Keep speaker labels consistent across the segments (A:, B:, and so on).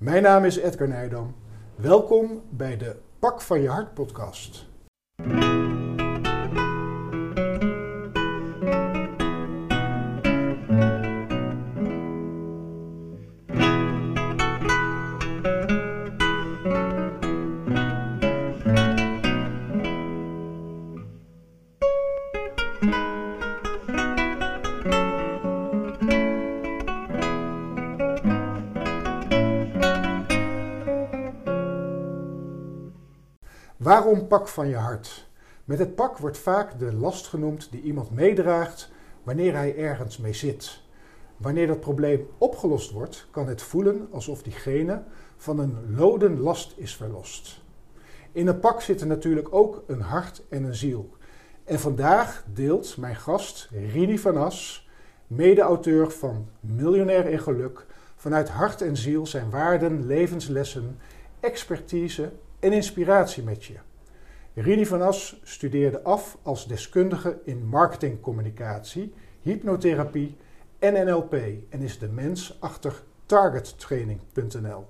A: Mijn naam is Edgar Nijdam. Welkom bij de Pak van je Hart podcast. Pak van je hart? Met het pak wordt vaak de last genoemd die iemand meedraagt wanneer hij ergens mee zit. Wanneer dat probleem opgelost wordt, kan het voelen alsof diegene van een loden last is verlost. In een pak zitten natuurlijk ook een hart en een ziel. En vandaag deelt mijn gast Rini van As, mede-auteur van Miljonair in Geluk, vanuit hart en ziel zijn waarden, levenslessen, expertise en inspiratie met je. Rini van As studeerde af als deskundige in marketingcommunicatie, hypnotherapie en NLP en is de mens achter targettraining.nl.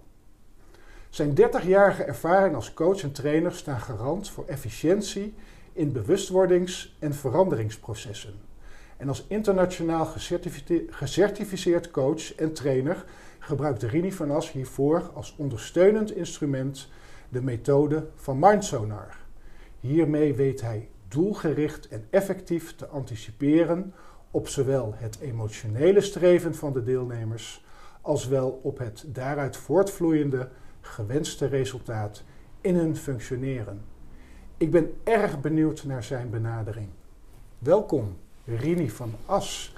A: Zijn 30-jarige ervaring als coach en trainer staan garant voor efficiëntie in bewustwordings- en veranderingsprocessen. En als internationaal gecertificeerd coach en trainer gebruikt Rini van As hiervoor als ondersteunend instrument de methode van Mindsonar. Hiermee weet hij doelgericht en effectief te anticiperen op zowel het emotionele streven van de deelnemers als wel op het daaruit voortvloeiende gewenste resultaat in hun functioneren. Ik ben erg benieuwd naar zijn benadering. Welkom, Rini van As.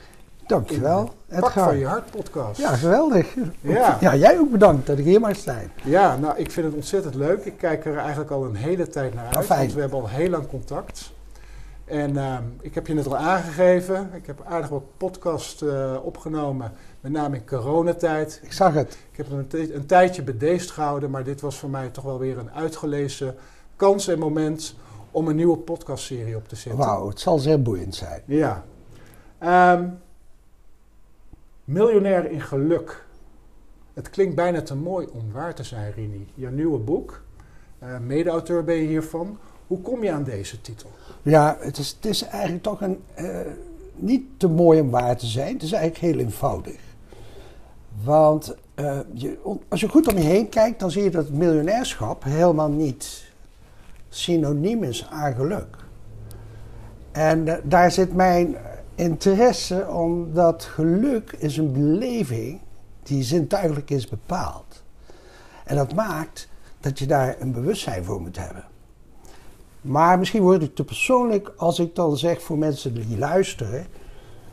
B: Dankjewel.
A: Het Pak van je hart podcast.
B: Ja, geweldig. Ja. ja, jij ook bedankt dat ik hier mag zijn.
A: Ja, nou, ik vind het ontzettend leuk. Ik kijk er eigenlijk al een hele tijd naar uit.
B: fijn.
A: Want we hebben al heel lang contact. En ehm, ik heb je net al aangegeven. Ik heb aardig wat podcast uh, opgenomen. Met name in coronatijd.
B: Ik zag het.
A: Ik heb een, een tijdje bedeesd gehouden. Maar dit was voor mij toch wel weer een uitgelezen kans en moment om een nieuwe podcastserie op te zetten.
B: Wauw, het zal zeer boeiend zijn.
A: Ja. Um, Miljonair in geluk. Het klinkt bijna te mooi om waar te zijn, Rini. Je nieuwe boek, uh, mede-auteur ben je hiervan. Hoe kom je aan deze titel?
B: Ja, het is, het is eigenlijk toch een, uh, niet te mooi om waar te zijn. Het is eigenlijk heel eenvoudig. Want uh, je, als je goed om je heen kijkt, dan zie je dat miljonairschap helemaal niet synoniem is aan geluk. En daar zit mijn interesse omdat geluk is een beleving die zintuigelijk is bepaald. En dat maakt dat je daar een bewustzijn voor moet hebben. Maar misschien word ik te persoonlijk als ik dan zeg voor mensen die luisteren,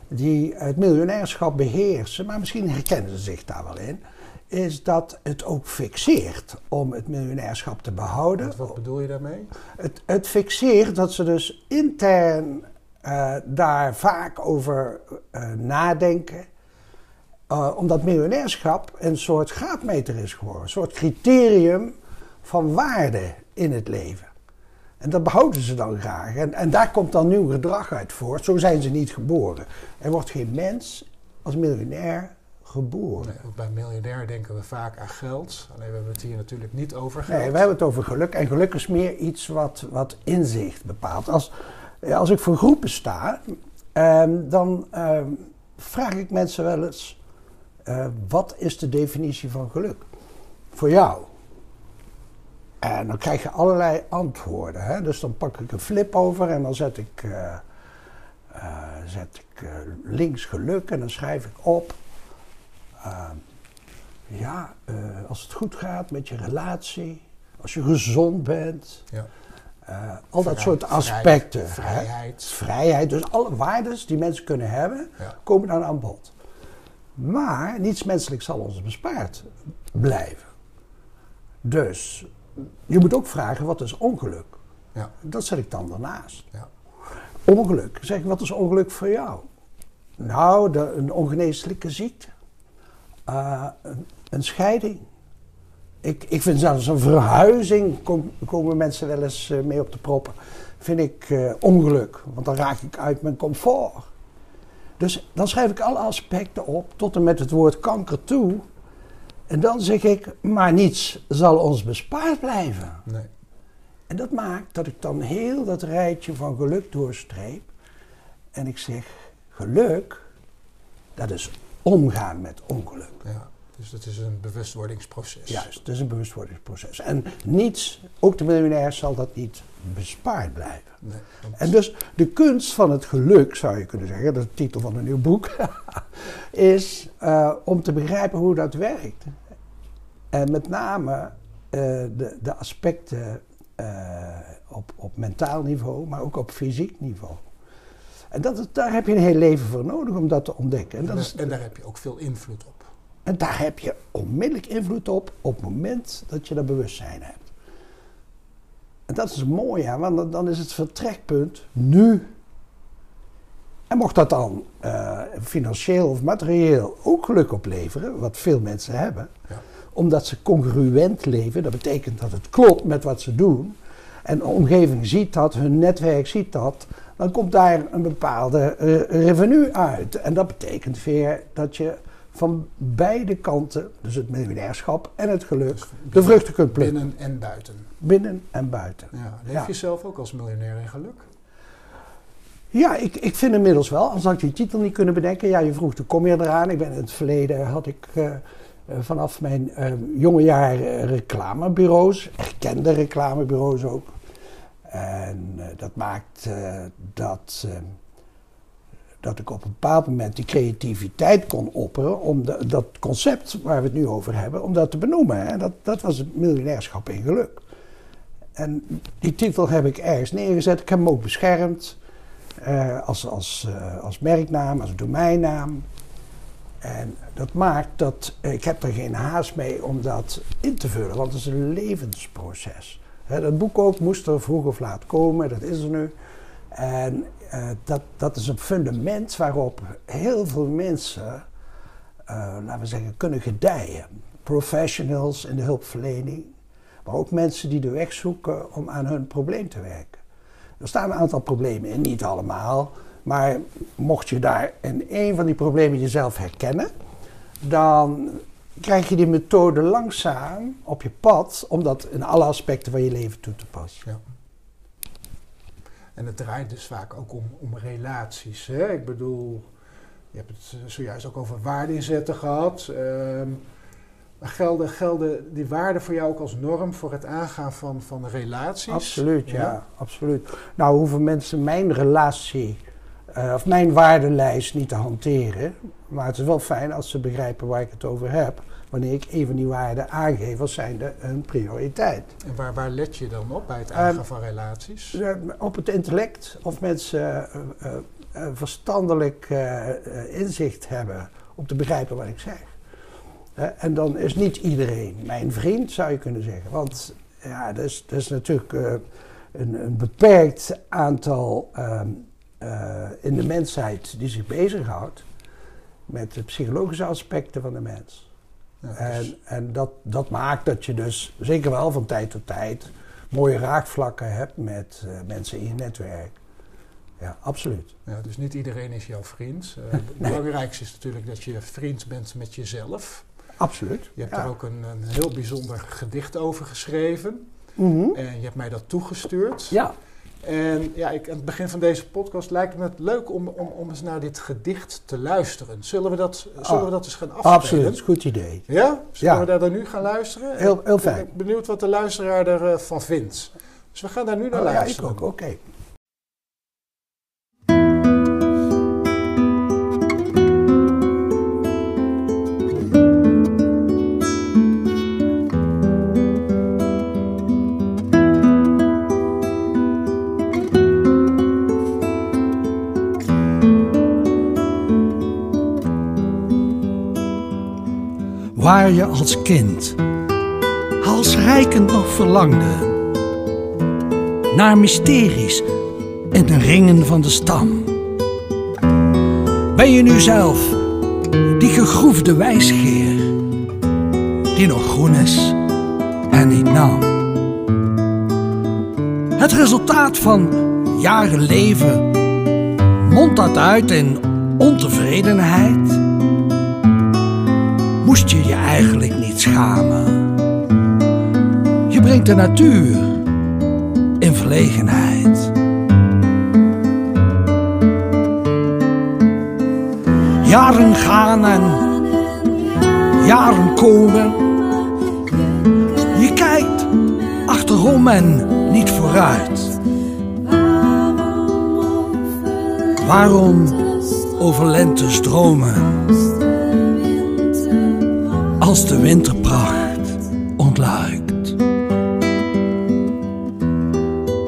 B: die het miljonairschap beheersen, maar misschien herkennen ze zich daar wel in, is dat het ook fixeert om het miljonairschap te behouden.
A: Wat, wat bedoel je daarmee?
B: Het, het fixeert dat ze dus intern uh, daar vaak over uh, nadenken. Uh, omdat miljonairschap een soort graadmeter is geworden. Een soort criterium van waarde in het leven. En dat behouden ze dan graag. En, en daar komt dan nieuw gedrag uit voort. Zo zijn ze niet geboren. Er wordt geen mens als miljonair geboren.
A: Nee, bij miljonair denken we vaak aan geld. Alleen we hebben het hier natuurlijk niet over geld.
B: Nee, we hebben het over geluk. En geluk is meer iets wat, wat inzicht bepaalt. Als, als ik voor groepen sta, um, dan um, vraag ik mensen wel eens: uh, wat is de definitie van geluk? Voor jou. En dan krijg je allerlei antwoorden. Hè? Dus dan pak ik een flip over en dan zet ik, uh, uh, zet ik links geluk en dan schrijf ik op. Ehm, ja, als het goed gaat met je relatie, als je gezond bent.
A: Ja.
B: Uh, al dat soort aspecten.
A: Vrijheid.
B: Hè? Vrijheid. Dus alle waarden die mensen kunnen hebben,
A: ja.
B: komen dan aan bod. Maar niets menselijks zal ons bespaard blijven. Dus je moet ook vragen, wat is ongeluk?
A: Ja.
B: Dat zet ik dan daarnaast.
A: Ja.
B: Ongeluk. Zeg ik, wat is ongeluk voor jou? Nou, de, een ongeneeslijke ziekte. Uh, een, een scheiding. Ik, ik vind zelfs een verhuizing, kom, komen mensen wel eens uh, mee op de proppen, vind ik uh, ongeluk. Want dan raak ik uit mijn comfort. Dus dan schrijf ik alle aspecten op, tot en met het woord kanker toe. En dan zeg ik, maar niets zal ons bespaard blijven.
A: Nee.
B: En dat maakt dat ik dan heel dat rijtje van geluk doorstreep. En ik zeg, geluk, dat is omgaan met ongeluk.
A: Ja. Dus dat is een bewustwordingsproces.
B: Juist, het is een bewustwordingsproces. En niets, ook de miljonair, zal dat niet bespaard blijven.
A: Nee, want-
B: En dus de kunst van het geluk, zou je kunnen zeggen, dat is de titel van een nieuw boek, is eh, om te begrijpen hoe dat werkt. En met name eh, de, de aspecten eh, op, op mentaal niveau, maar ook op fysiek niveau. En dat, daar heb je een heel leven voor nodig om dat te ontdekken. En, dat
A: en,
B: is,
A: en daar heb je ook veel invloed op.
B: en daar heb je onmiddellijk invloed op op het moment dat je dat bewustzijn hebt. En dat is mooi, hè, want dan- is het vertrekpunt nu. En mocht dat dan eh, financieel of materieel ook geluk opleveren, wat veel mensen hebben,
A: Ja.
B: omdat ze congruent leven, dat betekent dat het klopt met wat ze doen, en de omgeving ziet dat, hun netwerk ziet dat, dan komt daar een bepaalde eh, revenue uit. En dat betekent weer dat je van beide kanten, dus het miljonairschap en het geluk,
A: Dus
B: de vruchten kunt plukken.
A: Binnen en buiten.
B: Binnen en buiten.
A: Ja. Leef
B: Ja.
A: je zelf ook als miljonair in geluk?
B: Ja, ik, ik vind inmiddels wel, anders had ik die titel niet kunnen bedenken. Ja, je vroeg, hoe kom je eraan? Ik ben in het verleden, had ik eh, eh, vanaf mijn eh, jonge jaren reclamebureaus, erkende reclamebureaus ook. En dat maakt dat, dat ik op een bepaald moment die creativiteit kon opperen om dat concept waar we het nu over hebben, om dat te benoemen. Dat, dat was het miljonairschap in geluk. En die titel heb ik ergens neergezet. Ik heb hem ook beschermd. eh, als, als, eh, als merknaam, als domeinnaam. En dat maakt dat eh, ik heb er geen haast mee om dat in te vullen, want het is een levensproces. Hè, dat boek ook moest er vroeg of laat komen, dat is er nu. En eh, dat, dat is een fundament waarop heel veel mensen, eh, laten we zeggen, kunnen gedijen. Professionals in de hulpverlening, maar ook mensen die de weg zoeken om aan hun probleem te werken. Er staan een aantal problemen in, niet allemaal. Maar mocht je daar in een van die problemen jezelf herkennen, dan krijg je die methode langzaam op je pad om dat in alle aspecten van je leven toe te passen.
A: Ja. En het draait dus vaak ook om, om relaties. Hè? Ik bedoel, je hebt het zojuist ook over waardeinzetten gehad. Ehm, maar gelden, gelden die waarden voor jou ook als norm voor het aangaan van, van relaties?
B: Absoluut, ja, absoluut. Nou hoeven mensen mijn relatie eh, of mijn waardenlijst niet te hanteren. Maar het is wel fijn als ze begrijpen waar ik het over heb. Wanneer ik een van die waarden aangeef als zijnde een prioriteit.
A: En waar, waar let je dan op bij het
B: Ehm,
A: aangaan van relaties?
B: Eh, Op het intellect, of mensen eh, eh, verstandelijk inzicht hebben om te begrijpen wat ik zeg. En dan is niet iedereen mijn vriend, zou je kunnen zeggen. Want ja, er is, er is natuurlijk een, een beperkt aantal ehm, eh, in de mensheid die zich bezighoudt met de psychologische aspecten van de mens.
A: Ja, dus-
B: En, en dat, dat maakt dat je dus zeker wel van tijd tot tijd mooie raakvlakken hebt met eh, mensen in je netwerk. Ja, absoluut.
A: ja, dus niet iedereen is jouw vriend. Eh, het belangrijkste is natuurlijk dat je vriend bent met jezelf.
B: Absoluut.
A: Je hebt
B: ja.
A: er ook een, een heel bijzonder gedicht over geschreven.
B: Mhm.
A: En je hebt mij dat toegestuurd.
B: Ja,
A: En ja, ik, aan het begin van deze podcast lijkt me het leuk om, om, om eens naar dit gedicht te luisteren. Zullen we dat, zullen we dat eens gaan afspelen?
B: absoluut. Goed idee.
A: Ja? Zullen
B: Ja.
A: we daar dan nu gaan luisteren?
B: Heel- heel
A: Ik ben
B: fijn.
A: benieuwd wat de luisteraar ervan vindt. Dus we gaan daar nu naar
B: Oh, ja, ik
A: luisteren.
B: ook. Oké.
C: Waar je als kind halsrijkend nog verlangde naar mysteries in de ringen van de stam. Ben je nu zelf die gegroefde wijsgeer die nog groen is en niet nam? Het resultaat van jaren leven mondt dat uit in ontevredenheid? Moest je je eigenlijk niet schamen. Je brengt de natuur in verlegenheid. Jaren gaan en jaren komen. Je kijkt achterom en niet vooruit. Waarom over lentes dromen? Als de winterpracht ontluikt.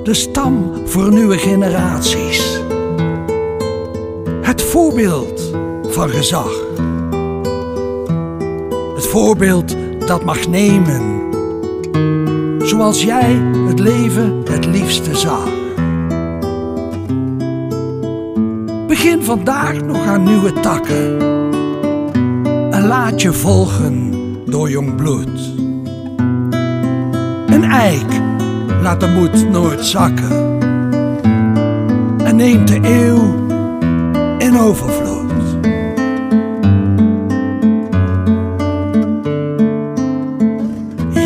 C: De stam voor nieuwe generaties. Het voorbeeld van gezag. Het voorbeeld dat mag nemen. Zoals jij het leven het liefste zag. Begin vandaag nog aan nieuwe takken. En laat je volgen door jong bloed. Een eik laat de moed nooit zakken. En neemt de eeuw in overvloed.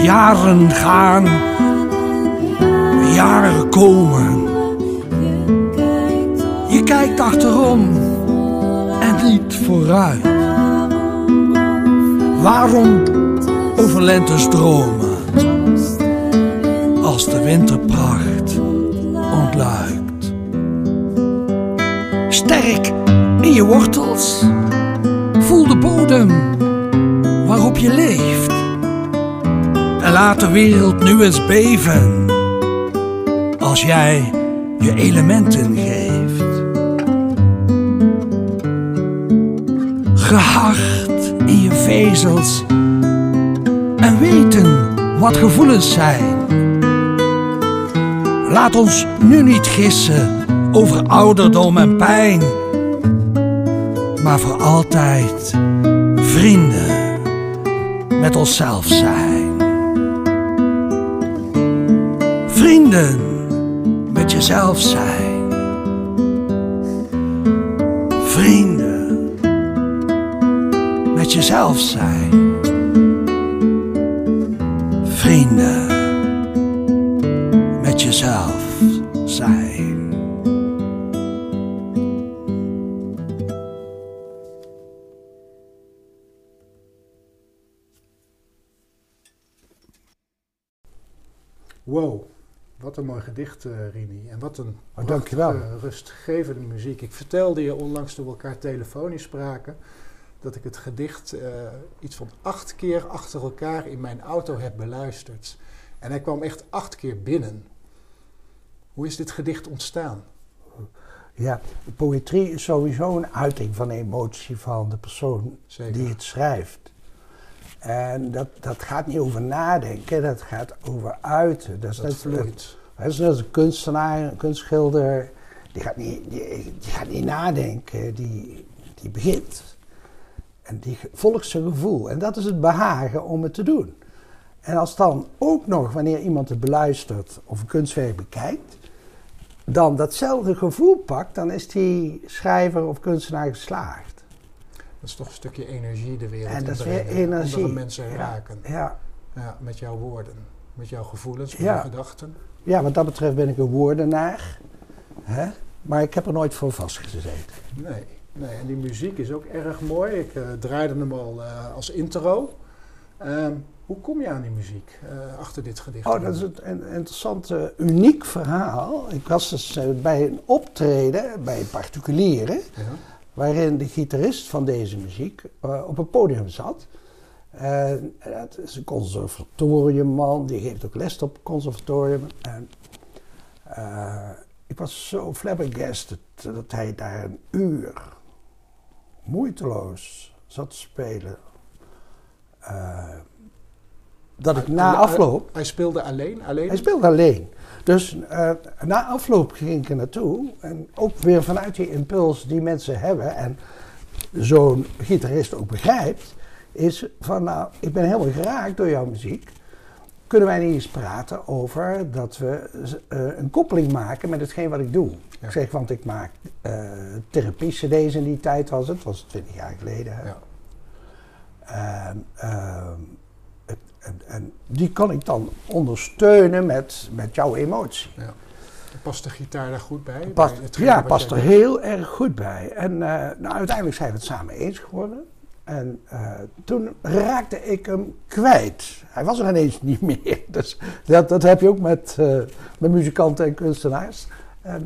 C: Jaren gaan, jaren komen. Je kijkt achterom en niet vooruit. Waarom over lentes dromen als de winterpracht ontluikt? Sterk in je wortels, voel de bodem waarop je leeft. En laat de wereld nu eens beven als jij je elementen geeft. Gehard in je vezels en weten wat gevoelens zijn. Laat ons nu niet gissen over ouderdom en pijn, maar voor altijd vrienden met onszelf zijn. Vrienden met jezelf zijn. Vrienden jezelf zijn. Vrienden met jezelf zijn.
A: Wow, wat een mooi gedicht, eh, Rini. En wat een
B: Oh, dankjewel.
A: rustgevende muziek. Ik vertelde je onlangs toen we elkaar telefonisch spraken... dat ik het gedicht eh, iets van acht keer achter elkaar in mijn auto heb beluisterd. En hij kwam echt acht keer binnen. Hoe is dit gedicht ontstaan?
B: Ja, poëtrie is sowieso een uiting van de emotie van de persoon
A: Zeker.
B: die het schrijft. En dat, dat gaat niet over nadenken, dat gaat over uiten. Dat is
A: Dat
B: net-
A: vloeit.
B: Dat is net een kunstenaar, een kunstschilder, die gaat niet, die, die gaat niet nadenken, die, die begint. En die volgt zijn gevoel. En dat is het behagen om het te doen. En als dan ook nog, wanneer iemand het beluistert of een kunstwerk bekijkt, dan datzelfde gevoel pakt, dan is die schrijver of kunstenaar geslaagd.
A: Dat is toch een stukje energie de wereld
B: En dat is
A: inbrengen.
B: weer energie.
A: Andere mensen
B: Ja.
A: raken.
B: Ja,
A: Ja, met jouw woorden. Met jouw gevoelens, met
B: Ja.
A: jouw gedachten.
B: ja wat dat betreft ben ik een woordenaar. Hè? Maar ik heb er nooit voor vastgezeten.
A: Nee, nee, en die muziek is ook erg mooi. Ik eh, draaide hem al eh, als intro. Ehm, hoe kom je aan die muziek eh, achter dit gedicht?
B: Oh, dat is een, een interessant, uniek verhaal. Ik was dus bij een optreden bij particulieren,
A: Ja,
B: waarin de gitarist van deze muziek op een podium zat. En het is een conservatoriumman, die geeft ook les op het conservatorium. En, ik was zo flabbergasted dat hij daar een uur moeiteloos zat te spelen. Eh, dat ik na afloop
A: Hij speelde alleen? alleen?
B: hij speelde alleen. Dus eh, na afloop ging ik er naartoe. En ook weer vanuit die impuls die mensen hebben. En zo'n gitarist ook begrijpt. Is van nou, ik ben helemaal geraakt door jouw muziek. Kunnen wij niet eens praten over dat we eh, een koppeling maken met hetgeen wat ik doe?
A: Ja.
B: Ik zeg, want ik maak eh therapie-cd's in die tijd was het. was 20 jaar geleden.
A: Ja.
B: En, ehm, het- en, en die kan ik dan ondersteunen met, met jouw emotie.
A: Ja. Past de gitaar daar goed bij?
B: Past,
A: Bij
B: ja, past er heel erg goed bij. En eh, nou, uiteindelijk zijn we het samen eens geworden. En eh, toen raakte ik hem kwijt. Hij was er ineens niet meer. Dus dat, dat heb je ook met, eh, met muzikanten en kunstenaars. Ehm,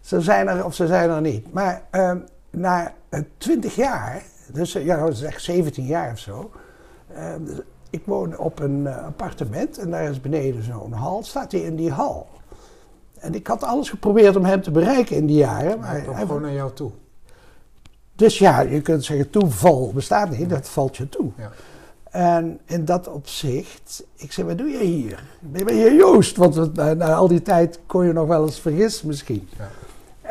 B: ze zijn er of ze zijn er niet. Maar ehm, na twintig jaar, dus eh, ja, dat is echt 17 jaar of zo. ehm, ik woon op een eh, appartement en daar is beneden zo'n hal. Staat hij in die hal? En ik had alles geprobeerd om hem te bereiken in die jaren.
A: Maar hij kwam gewoon naar jou toe.
B: Dus ja, je kunt zeggen toeval bestaat niet, dat valt je toe.
A: Ja.
B: En in dat opzicht, ik zei, wat doe je hier? Ben je Joost? Want na al die tijd kon je nog wel eens vergissen misschien.
A: Ja.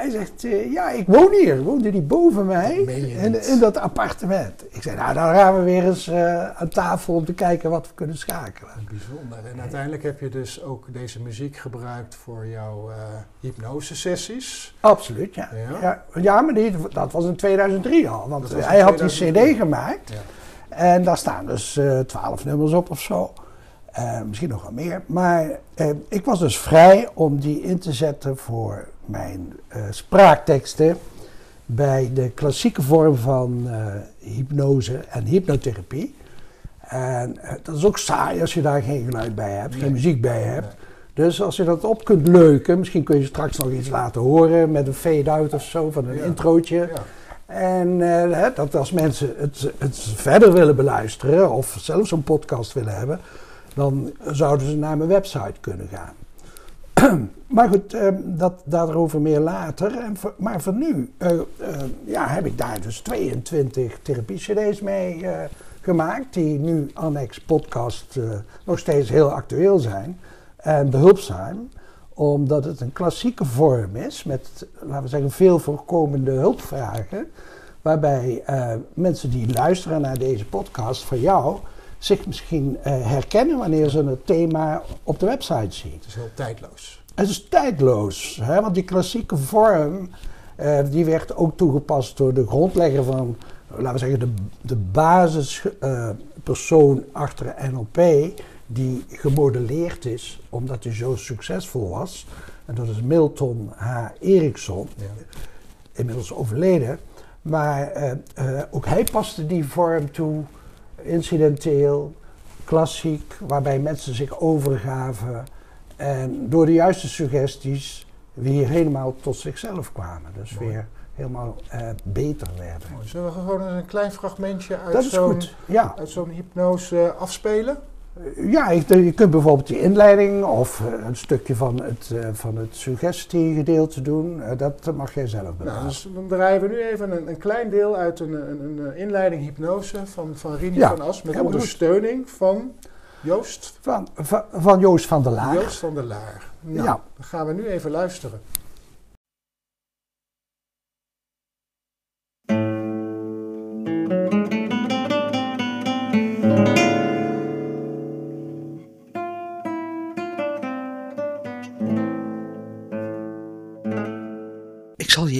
B: Hij zegt, eh, ja, ik woon hier. Woonde die boven mij in, in dat appartement. Ik zei, nou, dan gaan we weer eens eh, aan tafel om te kijken wat we kunnen schakelen.
A: Bijzonder. En uiteindelijk heb je dus ook deze muziek gebruikt voor jouw eh hypnosesessies.
B: Absoluut, ja.
A: Ja?
B: Ja, ja, maar die, dat was in 2003 al. Want hij had die
A: 2003.
B: cd gemaakt.
A: Ja.
B: En daar staan dus twaalf nummers op of zo. Eh, misschien nog wel meer. Maar eh, ik was dus vrij om die in te zetten voor mijn eh, spraakteksten. Bij de klassieke vorm van hypnose en hypnotherapie. En dat is ook saai als je daar geen geluid bij hebt,
A: Nee.
B: geen muziek bij hebt.
A: Nee.
B: Dus als je dat op kunt leuken, misschien kun je straks nog iets laten horen met een fade-out of zo van een
A: Ja.
B: introotje.
A: Ja.
B: En dat als mensen het, het verder willen beluisteren of zelfs een podcast willen hebben, dan zouden ze naar mijn website kunnen gaan. maar goed, eh, dat, daarover meer later. En maar voor nu eh, eh, ja, heb ik daar dus 22 therapie-cd's mee eh, gemaakt, die nu annex podcast nog steeds heel actueel zijn en behulpzaam omdat het een klassieke vorm is met, laten we zeggen, veel voorkomende hulpvragen. Waarbij mensen die luisteren naar deze podcast van jou zich misschien eh, herkennen wanneer ze het thema op de website zien.
A: Het is heel tijdloos.
B: Het is tijdloos, hè? want die klassieke vorm eh, die werd ook toegepast door de grondlegger van, laten we zeggen, de, de basispersoon achter NLP, die gemodelleerd is omdat hij zo succesvol was. En dat is Milton H. Erickson,
A: Ja.
B: inmiddels overleden. Maar eh, eh, ook hij paste die vorm toe, incidenteel, klassiek, waarbij mensen zich overgaven en door de juiste suggesties weer helemaal tot zichzelf kwamen. Dus
A: Mooi.
B: weer helemaal eh, beter werden.
A: Mooi. Zullen we gewoon een klein fragmentje zo'n.
B: Ja,
A: uit zo'n hypnose eh, afspelen?
B: Ja je kunt bijvoorbeeld die inleiding of eh, een stukje van het, eh, van het suggestiegedeelte doen. Eh, dat mag jij zelf bepalen.
A: Nou, dus dan draaien we nu even een, een klein deel uit een, een, een inleiding hypnose van, van Rini
B: Ja,
A: van As met
B: goed.
A: ondersteuning van Joost,
B: Van, van, van Joost van der Laar.
A: Joost van der Laar. Nou,
B: Ja.
A: dan gaan we nu even luisteren.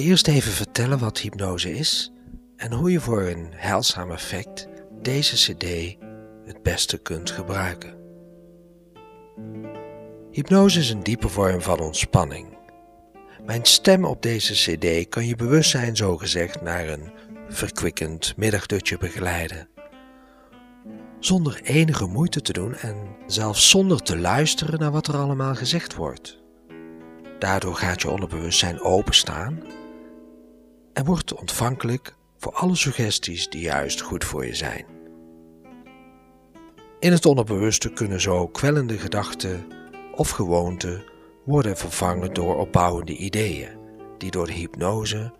D: Eerst even vertellen wat hypnose is en hoe je voor een heilzaam effect deze CD het beste kunt gebruiken. Hypnose is een diepe vorm van ontspanning. Mijn stem op deze CD kan je bewustzijn zogezegd naar een verkwikkend middagdutje begeleiden. Zonder enige moeite te doen en zelfs zonder te luisteren naar wat er allemaal gezegd wordt. Daardoor gaat je onderbewustzijn openstaan en wordt ontvankelijk voor alle suggesties die juist goed voor je zijn. In het onderbewuste kunnen zo kwellende gedachten of gewoonten worden vervangen door opbouwende ideeën, die door de hypnose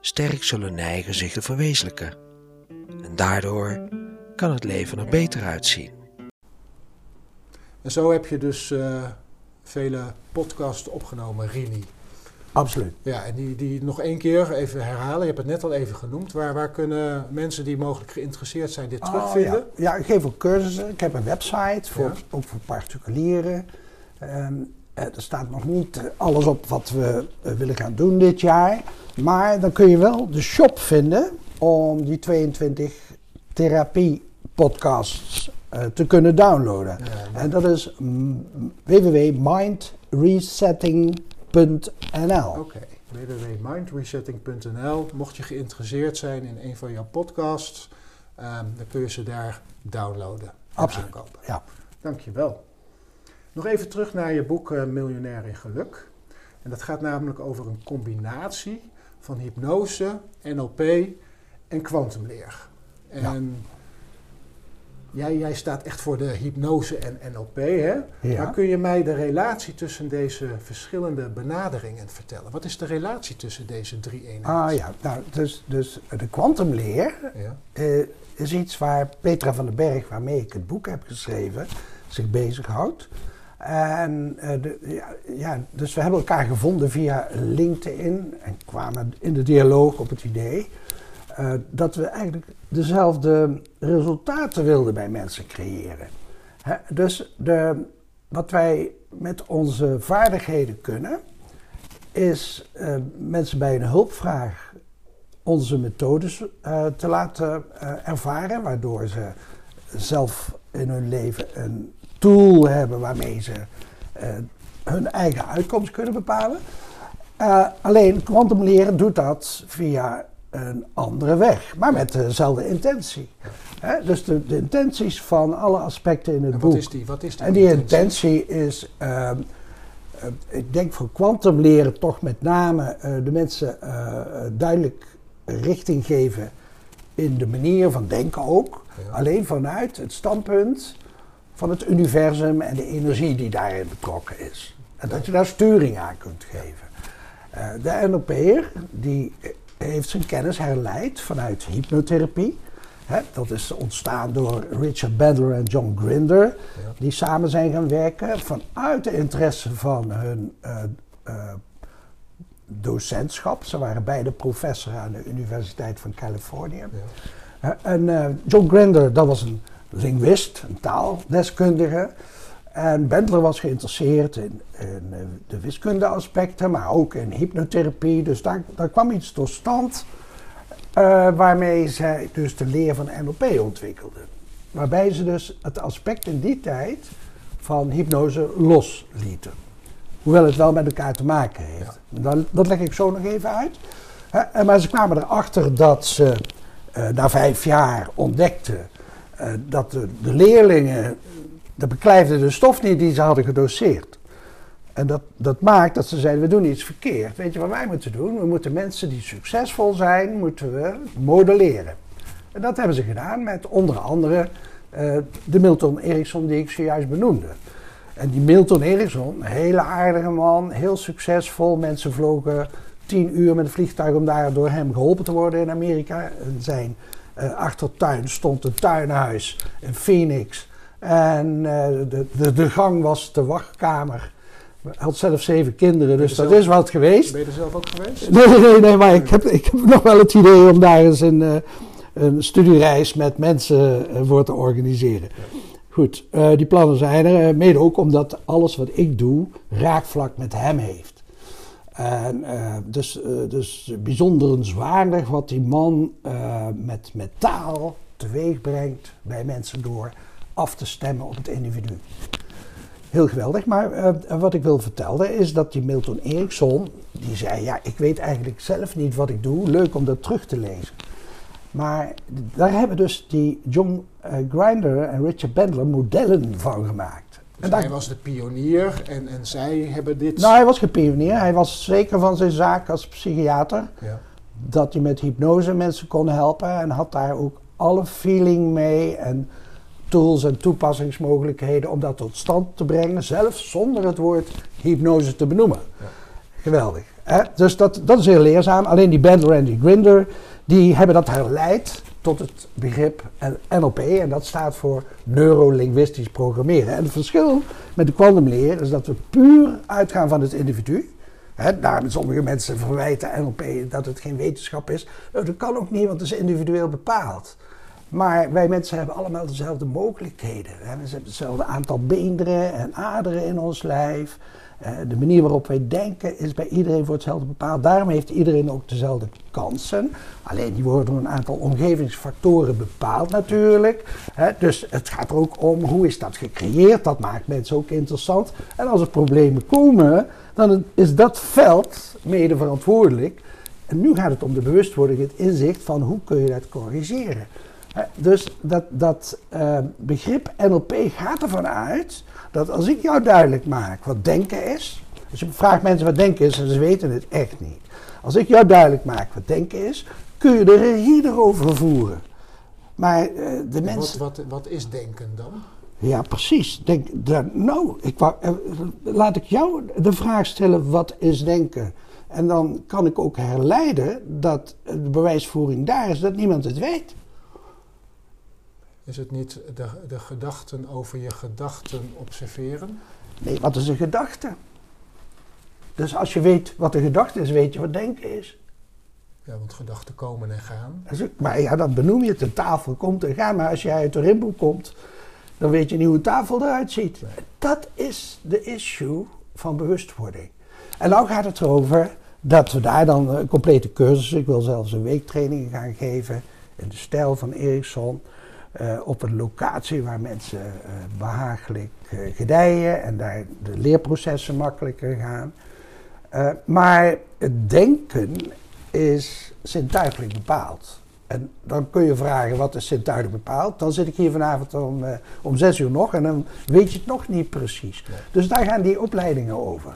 D: sterk zullen neigen zich te verwezenlijken. En daardoor kan het leven er beter uitzien.
A: En zo heb je dus eh, vele podcasts opgenomen, Rini.
B: Absoluut.
A: Ja, en die, die nog één keer even herhalen. Je hebt het net al even genoemd. Waar, waar kunnen mensen die mogelijk geïnteresseerd zijn dit
B: Oh,
A: terugvinden?
B: ja. ja, ik geef ook cursussen. Ik heb een website, voor,
A: Ja.
B: ook voor particulieren. Ehm, eh, er staat nog niet alles op wat we eh, willen gaan doen dit jaar. Maar dan kun je wel de shop vinden om die 22 podcasts eh, te kunnen downloaden.
A: Ja,
B: En dat is mm, www.mindresetting.nl.
A: Oké, www.mindresetting.nl. Mocht je geïnteresseerd zijn in een van jouw podcasts, ehm, dan kun je ze daar downloaden. en
B: Absoluut.
A: aankopen.
B: Ja.
A: Dankjewel. Nog even terug naar je boek eh, Miljonair in Geluk. En dat gaat namelijk over een combinatie van hypnose, NLP en kwantumleer. En jij, jij staat echt voor de hypnose en NLP, hè?
B: Ja.
A: Maar kun je mij de relatie tussen deze verschillende benaderingen vertellen? Wat is de relatie tussen deze drie eenheden?
B: Ah ja, nou, dus, dus de kwantumleer
A: Ja.
B: eh, is iets waar Petra van den Berg, waarmee ik het boek heb geschreven, zich bezighoudt. En eh, de, ja, ja, dus we hebben elkaar gevonden via LinkedIn en kwamen in de dialoog op het idee eh, dat we eigenlijk dezelfde resultaten wilden bij mensen creëren. Dus de, wat wij met onze vaardigheden kunnen, is eh, mensen bij een hulpvraag onze methodes eh, te laten ervaren, waardoor ze zelf in hun leven een tool hebben waarmee ze hun eigen uitkomst kunnen bepalen. Alleen kwantumleren doet dat via een andere weg, maar met dezelfde intentie. Dus de, de intenties van alle aspecten in het
A: En
B: boek.
A: wat is die? Wat is die
B: En die
A: intentie?
B: intentie is, ehm, eh, ik denk voor kwantumleren toch met name eh, de mensen eh, duidelijk richting geven in de manier van denken ook.
A: Ja.
B: Alleen vanuit het standpunt van het universum en de energie die daarin betrokken is. En dat je daar sturing aan kunt geven. Eh, de NLP'er die heeft zijn kennis herleid vanuit hypnotherapie. Dat is ontstaan door Richard Bandler en John Grinder,
A: Ja.
B: die samen zijn gaan werken vanuit de interesse van hun eh, eh, docentschap. Ze waren beide professor aan de Universiteit van Californië.
A: Ja.
B: En eh, John Grinder, dat was een linguist, een taaldeskundige. En Bendler was geïnteresseerd in, in eh, de wiskundeaspecten, maar ook in hypnotherapie. Dus daar, daar kwam iets tot stand eh, waarmee zij dus de leer van NLP ontwikkelden. Waarbij ze dus het aspect in die tijd van hypnose loslieten. Hoewel het wel met elkaar te maken heeft. Dat, dat leg ik zo nog even uit. En maar ze kwamen erachter dat ze eh, na vijf jaar ontdekten dat de, de leerlingen de beklijfden de stof niet die ze hadden gedoseerd. En dat, dat maakt dat ze zeiden, we doen iets verkeerd. Weet je wat wij moeten doen? We moeten mensen die succesvol zijn, moeten we modelleren. En dat hebben ze gedaan met onder andere eh, de Milton Erickson die ik zojuist benoemde. En die Milton Erickson, een hele aardige man, heel succesvol. Mensen vlogen tien uur met een vliegtuig om daar door hem geholpen te worden in Amerika. In zijn eh, achtertuin stond een tuinhuis in Phoenix. En eh, de, de, de gang was de wachtkamer. Hij had zelf zeven kinderen, dus dat
A: zelf-
B: is wat geweest.
A: Ben je er zelf ook geweest?
B: Nee, nee, nee, maar ik heb, ik heb nog wel het idee om daar eens een, eh, een studiereis met mensen eh, voor te organiseren. Goed, die plannen zijn er. mede ook omdat alles wat ik doe raakvlak met hem heeft. En, dus, dus bijzonderenswaardig wat die man met, met taal teweeg brengt bij mensen door af te stemmen op het individu. Heel geweldig. Maar eh, wat ik wil vertellen is dat die Milton Erickson, die zei, ja, ik weet eigenlijk zelf niet wat ik doe. Leuk om dat terug te lezen. Maar daar hebben dus die John eh, Grinder en Richard Bandler modellen van gemaakt.
A: Dus
B: En
A: hij was de pionier en, en zij hebben dit...
B: nou, hij was geen pionier. Hij was zeker van zijn zaak als psychiater.
A: ja.
B: Dat hij met hypnose mensen kon helpen. En had daar ook alle feeling mee. En tools en toepassingsmogelijkheden om dat tot stand te brengen. Zelfs zonder het woord hypnose te benoemen. Geweldig. Hè? Dus dat, dat is heel leerzaam. Alleen die Bandler en die Grinder, die hebben dat herleid tot het begrip NLP. En dat staat voor neurolinguistisch programmeren. En het verschil met de kwantumleer is dat we puur uitgaan van het individu. Hè, daarom sommige mensen verwijten NLP dat het geen wetenschap is. Dat kan ook niet, want het is individueel bepaald. Maar wij mensen hebben allemaal dezelfde mogelijkheden. We hebben hetzelfde aantal beenderen en aderen in ons lijf. Eh, de manier waarop wij denken is bij iedereen voor hetzelfde bepaald. Daarom heeft iedereen ook dezelfde kansen. Alleen die worden door een aantal omgevingsfactoren bepaald natuurlijk. dus het gaat er ook om hoe is dat gecreëerd. Dat maakt mensen ook interessant. En als er problemen komen, dan is dat veld mede verantwoordelijk. En nu gaat het om de bewustwording, het inzicht van hoe kun je dat corrigeren. Dus dat, dat uh, begrip NLP gaat ervan uit dat als ik jou duidelijk maak wat denken is. Dus je vraagt mensen wat denken is en ze weten het echt niet. Als ik jou duidelijk maak wat denken is, kun je de regie erover voeren. Maar uh, de mensen.
A: Wat, wat, wat is denken dan?
B: Ja, precies. Denk, nou, ik wou, uh, laat ik jou de vraag stellen: wat is denken? En dan kan ik ook herleiden dat de bewijsvoering daar is dat niemand het weet.
A: Is het niet de, de gedachten over je gedachten observeren?
B: Nee, wat is een gedachte? Dus als je weet wat een gedachte is, weet je wat denken is.
A: Ja, want gedachten komen en gaan.
B: Maar ja, dat benoem je. De tafel komt en gaat. Maar als jij uit de rimpel komt, dan weet je niet hoe een tafel eruit ziet. Dat is de issue van bewustwording. En nou gaat het erover dat we daar dan een complete cursus, ik wil zelfs een weektraining gaan geven in de stijl van Ericsson. Uh, op een locatie waar mensen uh, behagelijk uh, gedijen en daar de leerprocessen makkelijker gaan. maar het denken is zintuigelijk bepaald. En dan kun je vragen wat is zintuigelijk bepaald. Dan zit ik hier vanavond om, om zes uur nog en dan weet je het nog niet precies. Dus daar gaan die opleidingen over.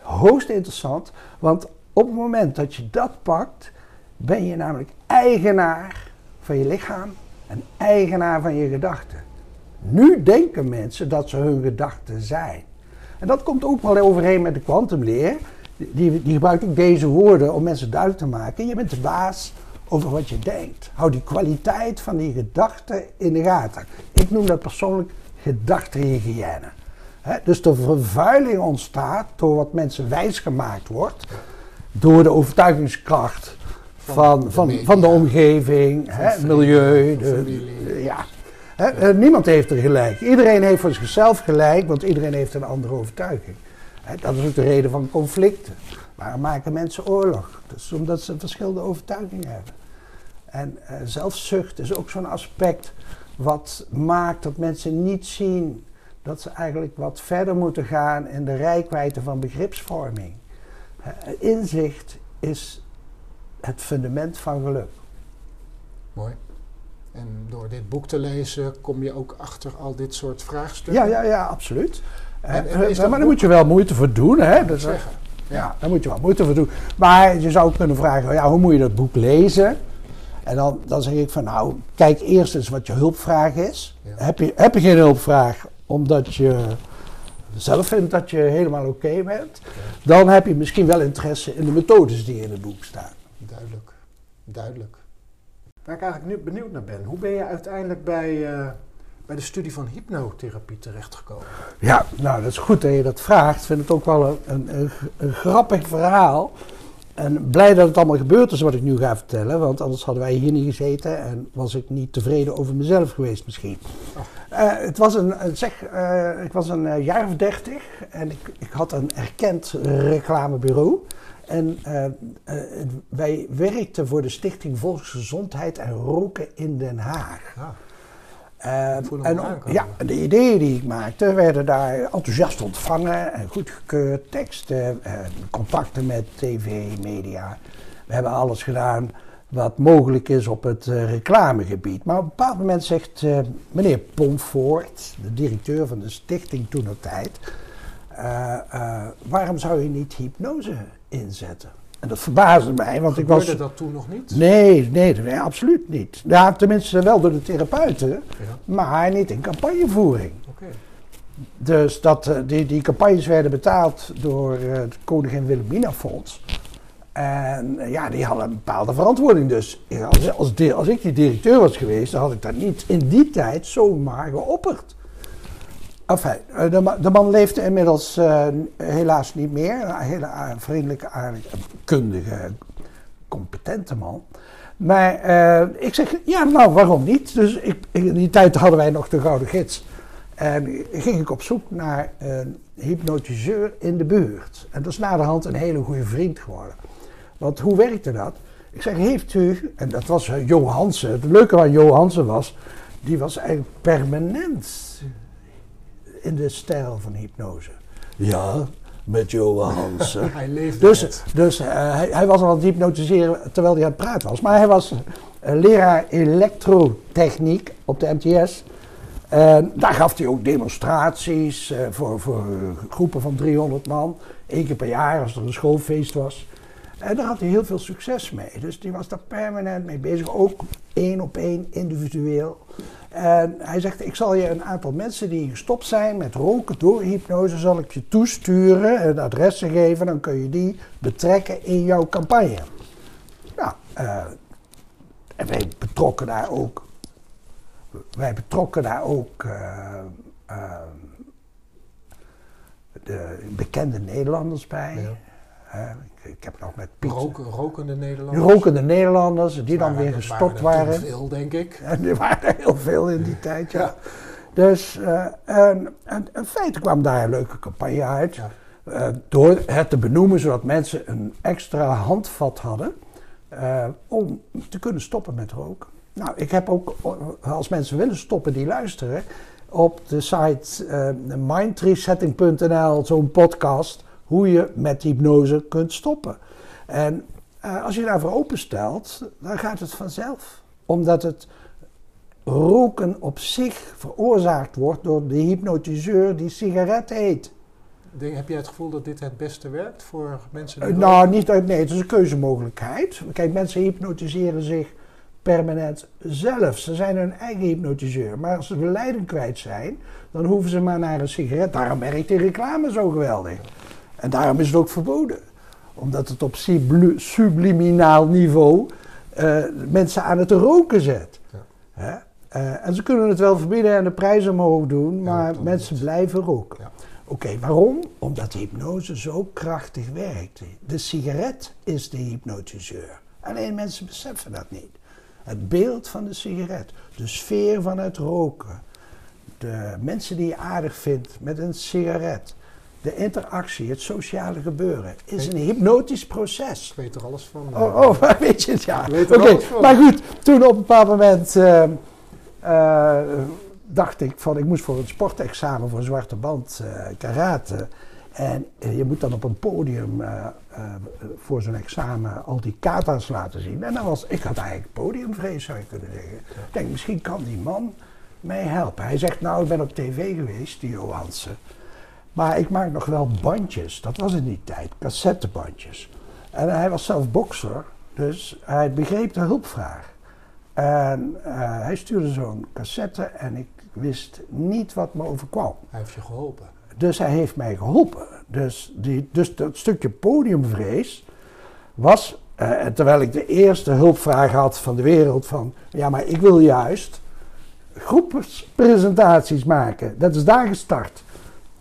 B: Hoogst interessant, want op het moment dat je dat pakt, ben je namelijk eigenaar van je lichaam en eigenaar van je gedachten. Nu denken mensen dat ze hun gedachten zijn. En dat komt ook wel overeen met de kwantumleer. Die, die gebruikt ook deze woorden om mensen duidelijk te maken. Je bent de baas over wat je denkt. Hou die kwaliteit van die gedachten in de gaten. Ik noem dat persoonlijk gedachtenhygiëne. dus de vervuiling ontstaat door wat mensen wijsgemaakt wordt door de overtuigingskracht van, van, van, de omgeving, hè, milieu. De, ja. Hè, niemand heeft er gelijk. Iedereen heeft voor zichzelf gelijk, want iedereen heeft een andere overtuiging. Hè, dat is ook de reden van conflicten. Waarom maken mensen oorlog? Dat is omdat ze verschillende overtuigingen hebben. En uh, zelfzucht is ook zo'n aspect wat maakt dat mensen niet zien dat ze eigenlijk wat verder moeten gaan in de rijkwijde van begripsvorming. Eh, inzicht is het fundament van geluk.
A: Mooi. En door dit boek te lezen kom je ook achter al dit soort vraagstukken?
B: Ja, ja, ja absoluut. En, en eh, maar daar moet je wel moeite voor doen. Hè?
A: Dat zeggen.
B: Ja, daar moet je wel moeite voor doen. Maar je zou kunnen vragen, ja, hoe moet je dat boek lezen? En dan, dan zeg ik van, nou, kijk eerst eens wat je hulpvraag is. Heb, je, heb je geen hulpvraag omdat je zelf vindt dat je helemaal oké bent, dan heb je misschien wel interesse in de methodes die in het boek staan.
A: Duidelijk. Waar ik eigenlijk nu benieuwd naar ben, hoe ben je uiteindelijk bij, uh, bij de studie van hypnotherapie terechtgekomen?
B: Ja, nou dat is goed dat je dat vraagt. Ik vind het ook wel een, een, een grappig verhaal. En blij dat het allemaal gebeurd is wat ik nu ga vertellen, want anders hadden wij hier niet gezeten en was ik niet tevreden over mezelf geweest misschien. Oh. Uh, het was een, zeg, uh, ik was een jaar of dertig en ik, ik had een erkend reclamebureau. En wij werkten voor de Stichting Volksgezondheid en Roken in Den Haag. Ja. en, ja, de ideeën die ik maakte werden daar enthousiast ontvangen en goedgekeurd. Teksten, contacten met tv, media. We hebben alles gedaan wat mogelijk is op het uh, reclamegebied. Maar op een bepaald moment zegt uh, meneer Pomfort, de directeur van de stichting toen tijd, uh, waarom zou je niet hypnose inzetten? En dat verbaasde mij, want
A: Gebeurde
B: ik was...
A: dat toen nog niet?
B: Nee, nee, nee, absoluut niet. Ja, tenminste wel door de therapeuten, ja. maar niet in campagnevoering. Okay. Dus dat, die, die campagnes werden betaald door het Koningin Wilhelmina Fonds. En eh, ja, die hadden een bepaalde verantwoording. Dus als, als, als, ik die directeur was geweest, dan had ik dat niet in die tijd zomaar geopperd. Enfin, eh, de, de man leefde inmiddels uh, helaas niet meer. Een hele vriendelijke, aardige, kundige, competente man. Maar eh, ik zeg, ja, nou, waarom niet? Dus ik, in die tijd hadden wij nog de Gouden Gids. En ging ik op zoek naar een hypnotiseur in de buurt. En dat is naderhand een hele goede vriend geworden. Want hoe werkte dat? Ik zeg, heeft u, en dat was uh, Jo Hansen. Het leuke aan Jo Hansen was, die was eigenlijk permanent in de stijl van hypnose. Ja, met Jo Hansen.
A: Hij leefde
B: Dus,
A: het.
B: dus eh, hij, hij was al aan het hypnotiseren terwijl hij aan het praten was. Maar hij was eh, leraar elektrotechniek op de MTS. En daar gaf hij ook demonstraties eh, voor, voor groepen van 300 man. Eén keer per jaar als er een schoolfeest was. En daar had hij heel veel succes mee. Dus die was daar permanent mee bezig. Ook één op één, individueel. En hij zegt, ik zal je een aantal mensen die gestopt zijn met roken door hypnose, zal ik je toesturen en adressen geven. Dan kun je die betrekken in jouw campagne. Nou, eh, en wij betrokken daar ook, wij betrokken daar ook eh, eh, de bekende Nederlanders bij.
A: Ja.
B: Ik, ik heb nog met Piet,
A: Roken, rokende Nederlanders.
B: rokende Nederlanders, die dan weer
A: waren
B: gestopt
A: er
B: waren.
A: toen veel, denk ik.
B: En er waren er heel veel in die tijd, ja.
A: Ja.
B: Dus eh, en, en, in feite kwam daar een leuke campagne uit.
A: Ja.
B: Eh, door het te benoemen, zodat mensen een extra handvat hadden eh, om te kunnen stoppen met roken. Nou, ik heb ook, als mensen willen stoppen die luisteren, op de site mindresetting.nl zo'n podcast hoe je met hypnose kunt stoppen. En eh, als je daarvoor openstelt, dan gaat het vanzelf. Omdat het roken op zich veroorzaakt wordt door de hypnotiseur die sigaret heet.
A: Denk, heb jij het gevoel dat dit het beste werkt voor mensen die
B: nou, niet nee, het is een keuzemogelijkheid. Kijk, mensen hypnotiseren zich permanent zelf. Ze zijn hun eigen hypnotiseur. Maar als ze de leiding kwijt zijn, dan hoeven ze maar naar een sigaret. Daarom werkt die reclame zo geweldig. En daarom is het ook verboden. Omdat het op subli- subliminaal niveau eh, mensen aan het roken zet.
A: Ja.
B: Hè? Eh, en ze kunnen het wel verbieden en de prijzen omhoog doen, maar mensen
A: niet.
B: blijven roken.
A: Ja.
B: Oké, waarom? Omdat de hypnose zo krachtig werkt. De sigaret is de hypnotiseur. Alleen mensen beseffen dat niet. Het beeld van de sigaret, de sfeer van het roken, de mensen die je aardig vindt met een sigaret, de interactie, het sociale gebeuren, is een hypnotisch proces.
A: Ik weet er alles van.
B: Oh, oh, weet je het, ja.
A: Ik weet er
B: Oké, maar goed, toen op een bepaald moment eh, eh, dacht ik van, ik moest voor een sportexamen voor een zwarte band eh, karate. En je moet dan op een podium voor zo'n examen al die kata's laten zien. En dan was, ik had eigenlijk podiumvrees, zou je kunnen zeggen. Ik denk, misschien kan die man mij helpen. Hij zegt, nou, ik ben op tv geweest, die Johansen. Maar ik maak nog wel bandjes. Dat was in die tijd, cassettebandjes. En hij was zelf bokser, dus hij begreep de hulpvraag. En eh, hij stuurde zo'n cassette en ik wist niet wat me overkwam.
A: Hij heeft je geholpen.
B: Dus hij heeft mij geholpen. Dus, die, dus dat stukje podiumvrees was, eh, terwijl ik de eerste hulpvraag had van de wereld van, ja maar ik wil juist groepspresentaties maken. Dat is daar gestart,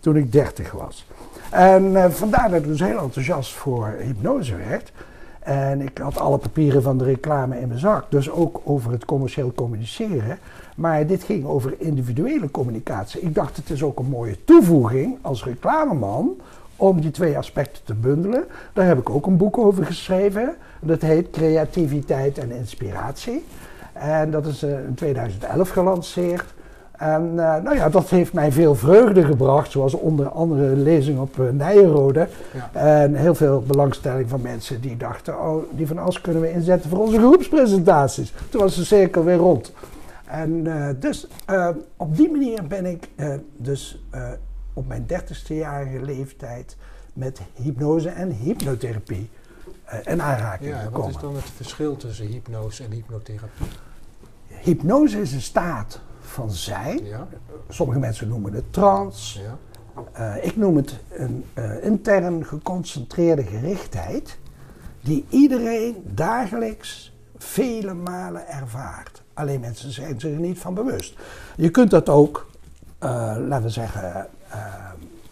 B: toen ik 30 was. En eh, vandaar dat ik dus heel enthousiast voor hypnose werd. En ik had alle papieren van de reclame in mijn zak, dus ook over het commercieel communiceren. Maar dit ging over individuele communicatie. Ik dacht, het is ook een mooie toevoeging als reclameman om die twee aspecten te bundelen. Daar heb ik ook een boek over geschreven. Dat heet Creativiteit en Inspiratie. En dat is eh, in 2011 gelanceerd. En eh, nou ja, dat heeft mij veel vreugde gebracht, zoals onder andere lezing op uh, Nijenrode.
A: Ja.
B: En heel veel belangstelling van mensen die dachten, oh, die van As kunnen we inzetten voor onze groepspresentaties. Toen was de cirkel weer rond. En uh, dus op die manier ben ik dus op mijn dertigste-jarige leeftijd met hypnose en hypnotherapie in aanraking
A: Ja, en
B: gekomen.
A: wat is dan het verschil tussen hypnose en hypnotherapie?
B: Hypnose is een staat van zijn.
A: Ja,
B: Sommige mensen noemen het trance.
A: ja.
B: Uh, ik noem het een uh, intern geconcentreerde gerichtheid die iedereen dagelijks vele malen ervaart. Alleen mensen zijn zich er niet van bewust. Je kunt dat ook, uh, laten we zeggen,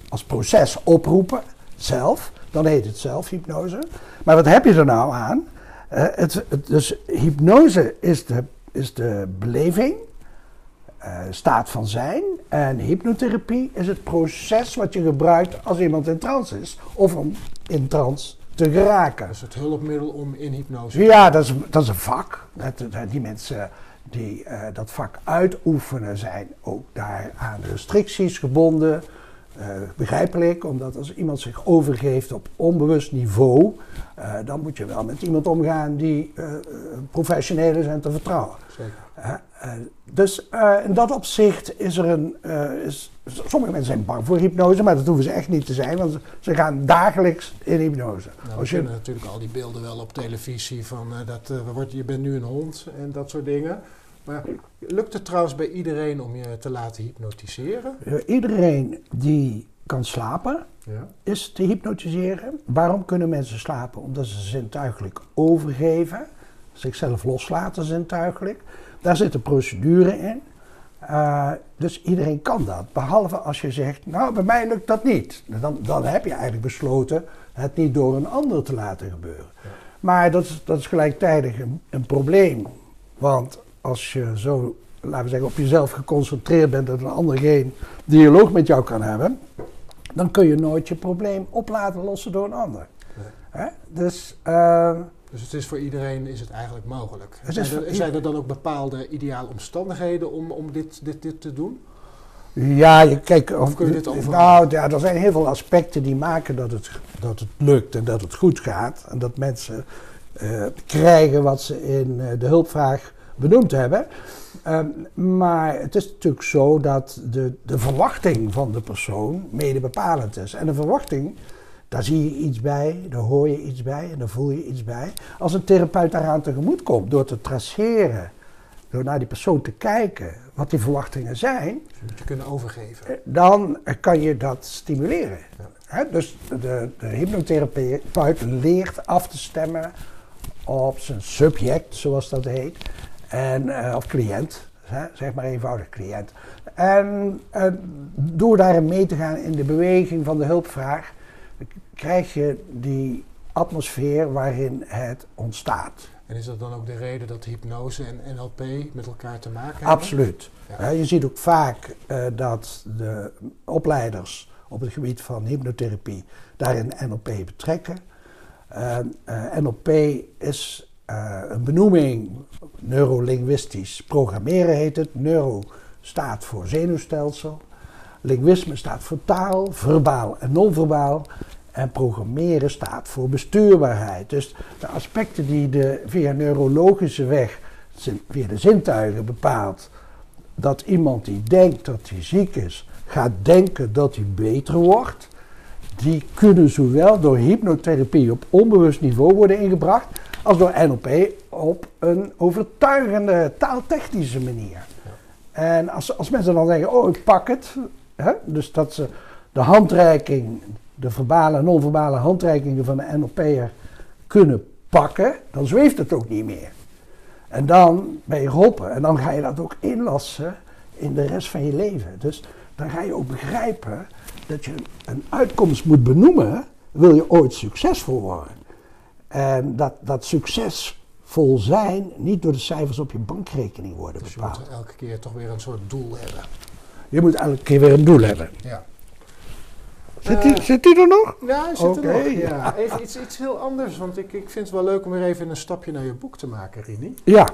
B: als proces oproepen, zelf. Dan heet het zelfhypnose. Maar wat heb je er nou aan? Eh, het, het- dus hypnose is de, is de beleving, eh, staat van zijn. En hypnotherapie is het proces wat je gebruikt als iemand in trance is. Of om in trance te geraken.
A: Dat is het hulpmiddel om in hypnose
B: Ja, dat is, dat is een vak. Dat, dat- die mensen die eh, dat vak uitoefenen zijn ook daar aan restricties gebonden. Eh, begrijpelijk, omdat als iemand zich overgeeft op onbewust niveau, eh, dan moet je wel met iemand omgaan die eh, professioneel is en te vertrouwen.
A: Zeker.
B: Dus in dat opzicht is er een. is, sommige mensen zijn bang voor hypnose, maar dat hoeven ze echt niet te zijn, want ze- gaan dagelijks in hypnose.
A: Nou, we
B: je,
A: kennen natuurlijk al die beelden wel op televisie van dat wordt, je bent nu een hond en dat soort dingen. Maar lukt het trouwens bij iedereen om je te laten hypnotiseren?
B: eh, iedereen die kan slapen,
A: Ja.
B: is te hypnotiseren. Waarom kunnen mensen slapen? Omdat ze zintuigelijk overgeven, zichzelf loslaten zintuigelijk. Daar zit een procedure in. Eh, dus iedereen kan dat. Behalve als je zegt, nou bij mij lukt dat niet. Dan, dan heb je eigenlijk besloten het niet door een ander te laten gebeuren. Maar dat is, dat is gelijktijdig een, een probleem. Want als je zo, laten we zeggen, op jezelf geconcentreerd bent dat een ander geen dialoog met jou kan hebben, dan kun je nooit je probleem op laten lossen door een ander. Dus eh,
A: Dus het is voor iedereen is het eigenlijk mogelijk.
B: Het
A: zijn, er, zijn er dan ook bepaalde ideale omstandigheden om, om dit, dit, dit te doen?
B: ja, je, kijk,
A: Of kun je dit overal?
B: Nou, ja, er zijn heel veel aspecten die maken dat het, dat het lukt en dat het goed gaat. En dat mensen eh, krijgen wat ze in eh, de hulpvraag benoemd hebben. Ehm, maar het is natuurlijk zo dat de, de verwachting van de persoon mede bepalend is. En de verwachting, daar zie je iets bij, daar hoor je iets bij en daar voel je iets bij. Als een therapeut daaraan tegemoet komt door te traceren, door naar die persoon te kijken wat die verwachtingen zijn,
A: Dus je kunnen overgeven.
B: eh, dan kan je dat stimuleren.
A: Ja.
B: Dus de, de hypnotherapeut leert af te stemmen op zijn subject, zoals dat heet, en, eh, of cliënt, hè, zeg maar eenvoudig cliënt. En eh, door daarin mee te gaan in de beweging van de hulpvraag, krijg je die atmosfeer waarin het ontstaat.
A: En is dat dan ook de reden dat hypnose en NLP met elkaar te maken hebben?
B: Absoluut.
A: Ja.
B: Je ziet ook vaak eh, dat de opleiders op het gebied van hypnotherapie daarin NLP betrekken. En, NLP is een benoeming, neurolinguistisch programmeren heet het. Neuro staat voor zenuwstelsel. Linguïsme staat voor taal, verbaal en non-verbaal. En programmeren staat voor bestuurbaarheid. Dus de aspecten die de via neurologische weg, via de zintuigen bepaalt, dat iemand die denkt dat hij ziek is, gaat denken dat hij beter wordt, die kunnen zowel door hypnotherapie op onbewust niveau worden ingebracht, als door NLP op een overtuigende taaltechnische manier. En als, als mensen dan zeggen, oh ik pak het, hè, dus dat ze de handreiking, de verbale en non-verbale handreikingen van de NLP'er kunnen pakken, dan zweeft het ook niet meer. En dan ben je geholpen. En dan ga je dat ook inlassen in de rest van je leven. Dus dan ga je ook begrijpen dat je een uitkomst moet benoemen, wil je ooit succesvol worden. En dat, dat succesvol zijn niet door de cijfers op je bankrekening worden
A: Dus je
B: bepaald.
A: moet elke keer toch weer een soort doel hebben.
B: Je moet elke keer weer een doel hebben.
A: Ja.
B: Zit die, zit die er nog?
A: Ja, hij zit er nog.
B: ja.
A: Ja. Even iets, iets heel anders, want ik, ik vind het wel leuk om weer even een stapje naar je boek te maken, Rini.
B: Ja.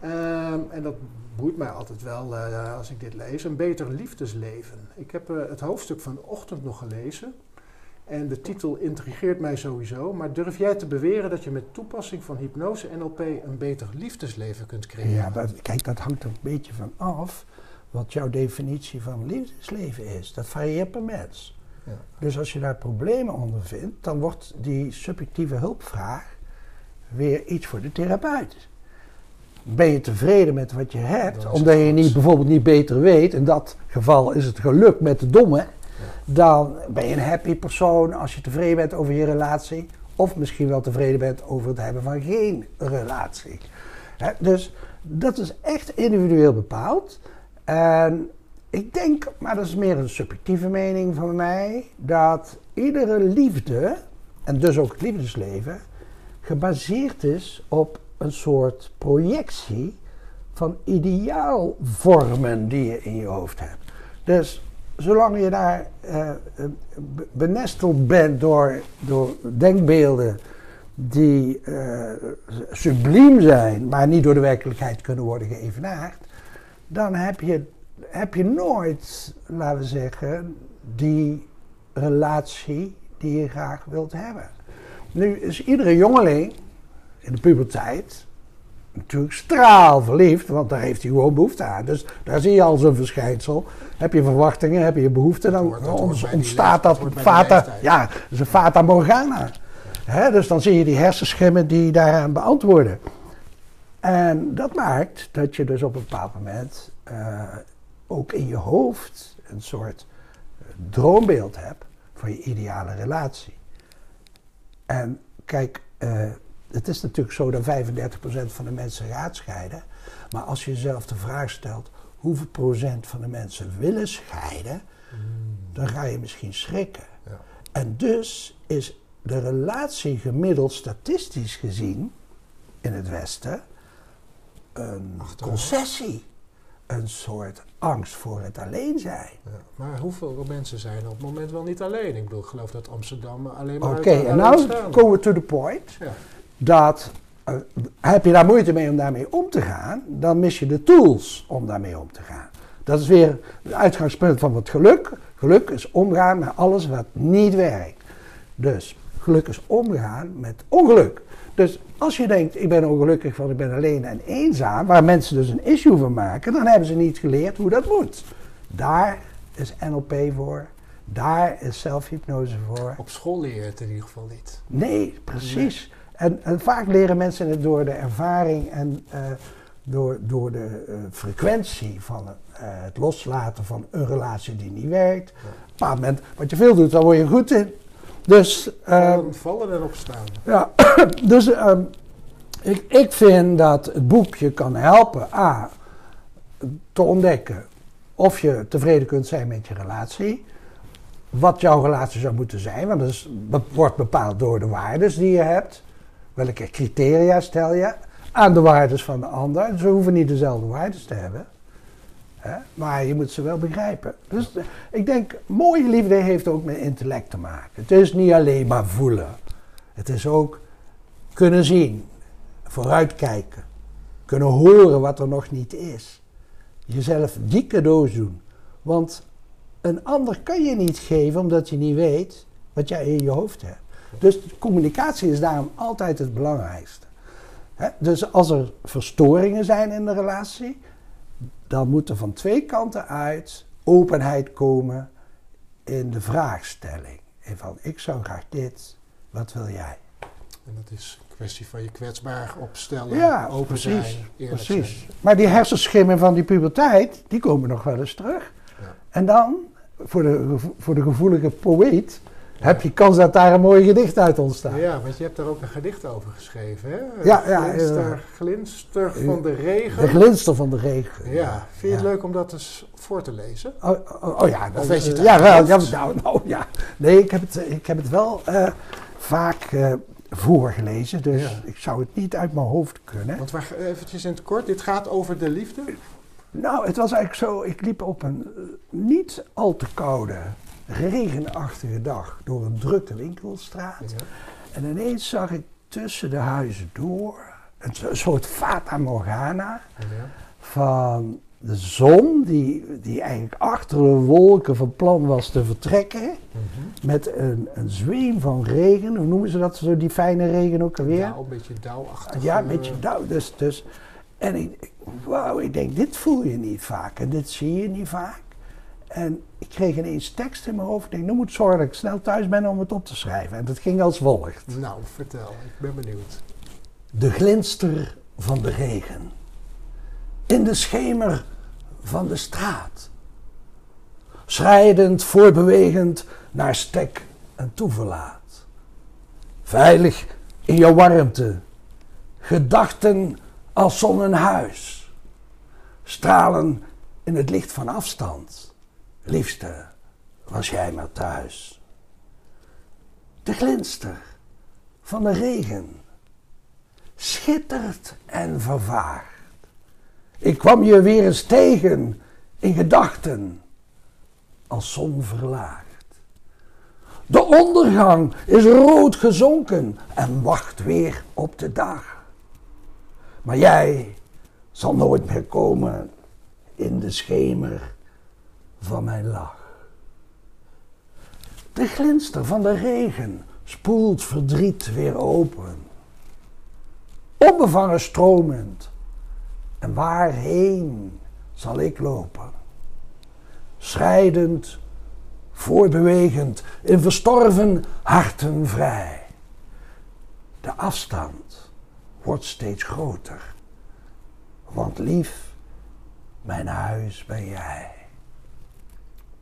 A: Ehm, en dat boeit mij altijd wel eh, als ik dit lees. Een beter liefdesleven. Ik heb eh, het hoofdstuk van de ochtend nog gelezen. En de titel intrigeert mij sowieso. Maar durf jij te beweren dat je met toepassing van hypnose NLP een beter liefdesleven kunt creëren?
B: Ja, kijk, dat hangt er een beetje van af wat jouw definitie van liefdesleven is. Dat varieert per mens.
A: Ja.
B: Dus als je daar problemen onder vindt, dan wordt die subjectieve hulpvraag weer iets voor de therapeut. Ben je tevreden met wat je hebt, omdat je niet, bijvoorbeeld niet beter weet, in dat geval is het geluk met de domme, dan ben je een happy persoon als je tevreden bent over je relatie, of misschien wel tevreden bent over het hebben van geen relatie. Dus dat is echt individueel bepaald. En ik denk, maar dat is meer een subjectieve mening van mij, dat iedere liefde, en dus ook het liefdesleven, gebaseerd is op een soort projectie van ideaalvormen die je in je hoofd hebt. Dus zolang je daar uh, benesteld bent door, door denkbeelden die uh, subliem zijn, maar niet door de werkelijkheid kunnen worden geëvenaard, dan heb je, heb je nooit, laten we zeggen, die relatie die je graag wilt hebben. Nu is iedere jongeling in de puberteit natuurlijk straalverliefd, want daar heeft hij gewoon behoefte aan. Dus daar zie je al zo'n verschijnsel. Heb je verwachtingen, heb je behoeften, dan ontstaat dat fata, ja, dat is een fata morgana. dus dan zie je die hersenschimmen die daaraan beantwoorden. En dat maakt dat je dus op een bepaald moment uh, ook in je hoofd een soort droombeeld hebt van je ideale relatie. En kijk, uh, het is natuurlijk zo dat 35% van de mensen gaat scheiden. Maar als je jezelf de vraag stelt, hoeveel procent van de mensen willen scheiden, hmm. dan ga je misschien schrikken. Ja. En dus is de relatie gemiddeld statistisch gezien in het Westen een concessie. Een soort angst voor het alleen zijn. Ja,
A: maar hoeveel mensen zijn op het moment wel niet alleen? Ik bedoel, ik geloof dat Amsterdam alleen maar.
B: Oké, en nou komen we to the point. Ja. Dat uh, heb je daar moeite mee om daarmee om te gaan, dan mis je de tools om daarmee om te gaan. Dat is weer het uitgangspunt van het geluk. Geluk is omgaan met alles wat niet werkt. Dus geluk is omgaan met ongeluk. Dus als je denkt, ik ben ongelukkig, want ik ben alleen en eenzaam, waar mensen dus een issue van maken, dan hebben ze niet geleerd hoe dat moet. Daar is NLP voor. Daar is zelfhypnose voor.
A: Op school leer je het in ieder geval niet.
B: Nee, precies. En, en, vaak leren mensen het door de ervaring en uh, door, door de uh, frequentie van het, uh, het, loslaten van een relatie die niet werkt. Ja. Op een bepaald moment, wat je veel doet, dan word je goed in. Dus,
A: vallen, vallen en opstaan.
B: Ja, dus um, ik, ik vind dat het boekje kan helpen, A, te ontdekken of je tevreden kunt zijn met je relatie. Wat jouw relatie zou moeten zijn, want dat, is, dat wordt bepaald door de waarden die je hebt. Welke criteria stel je aan de waarden van de ander? Ze hoeven niet dezelfde waarden te hebben. Hè? Maar je moet ze wel begrijpen. Dus ik denk, mooie liefde heeft ook met intellect te maken. Het is niet alleen maar voelen. Het is ook kunnen zien, vooruitkijken, kunnen horen wat er nog niet is. Jezelf die cadeaus doen. Want een ander kan je niet geven omdat je niet weet wat jij in je hoofd hebt. Dus communicatie is daarom altijd het belangrijkste. dus als er verstoringen zijn in de relatie, dan moet er van twee kanten uit openheid komen in de vraagstelling. En van ik zou graag dit, wat wil jij?
A: En dat is een kwestie van je kwetsbaar opstellen,
B: ja, open precies, zijn, precies. Zijn. Maar die hersenschimmen van die puberteit, die komen nog wel eens terug. Ja. En dan, voor de, voor de gevoelige poëet, heb je kans dat daar een mooi gedicht uit ontstaat.
A: Ja, want je hebt daar ook een gedicht over geschreven, hè?
B: Ja, ja.
A: Glinster, uh, glinster van de regen.
B: De glinster van de regen.
A: Ja, vind je het leuk om dat eens voor te lezen?
B: Oh, oh, oh ja.
A: Dat, of weet je het
B: ja, wel, ja, nou, nou, ja. Nee, ik heb het, ik heb het wel uh, vaak uh, voorgelezen, dus ja. ik zou het niet uit mijn hoofd kunnen.
A: Want waar, eventjes in het kort, dit gaat over de liefde?
B: Nou, het was eigenlijk zo, ik liep op een niet al te koude regenachtige dag door een drukke winkelstraat. En ineens zag ik tussen de huizen door een, soort fata morgana van de zon, die, die eigenlijk achter de wolken van plan was te vertrekken. Mhm. Met een, een zweem van regen, hoe noemen ze dat zo, die fijne regen ook alweer? Ja,
A: een beetje dauwachtig.
B: Ja, een beetje dauw. Dus, dus, en ik, wauw, ik denk, dit voel je niet vaak en dit zie je niet vaak. En ik kreeg ineens tekst in mijn hoofd. Ik denk, nu moet zorgen dat ik snel thuis ben om het op te schrijven. En dat ging als volgt.
A: Nou, vertel. Ik ben benieuwd.
B: De glinster van de regen. In de schemer van de straat. Schrijdend, voorbewegend naar stek en toeverlaat. Veilig in jouw warmte. Gedachten als zonnehuis. Stralen in het licht van afstand Liefste, was jij maar thuis. De glinster van de regen schittert en vervaagt. Ik kwam je weer eens tegen in gedachten, als zon verlaagd. De ondergang is rood gezonken en wacht weer op de dag. Maar jij zal nooit meer komen in de schemer van mijn lach. De glinster van de regen spoelt verdriet weer open. Onbevangen stromend. En waarheen zal ik lopen? Schrijdend, voorbewegend, in verstorven harten vrij. De afstand wordt steeds groter. Want lief, mijn huis ben jij.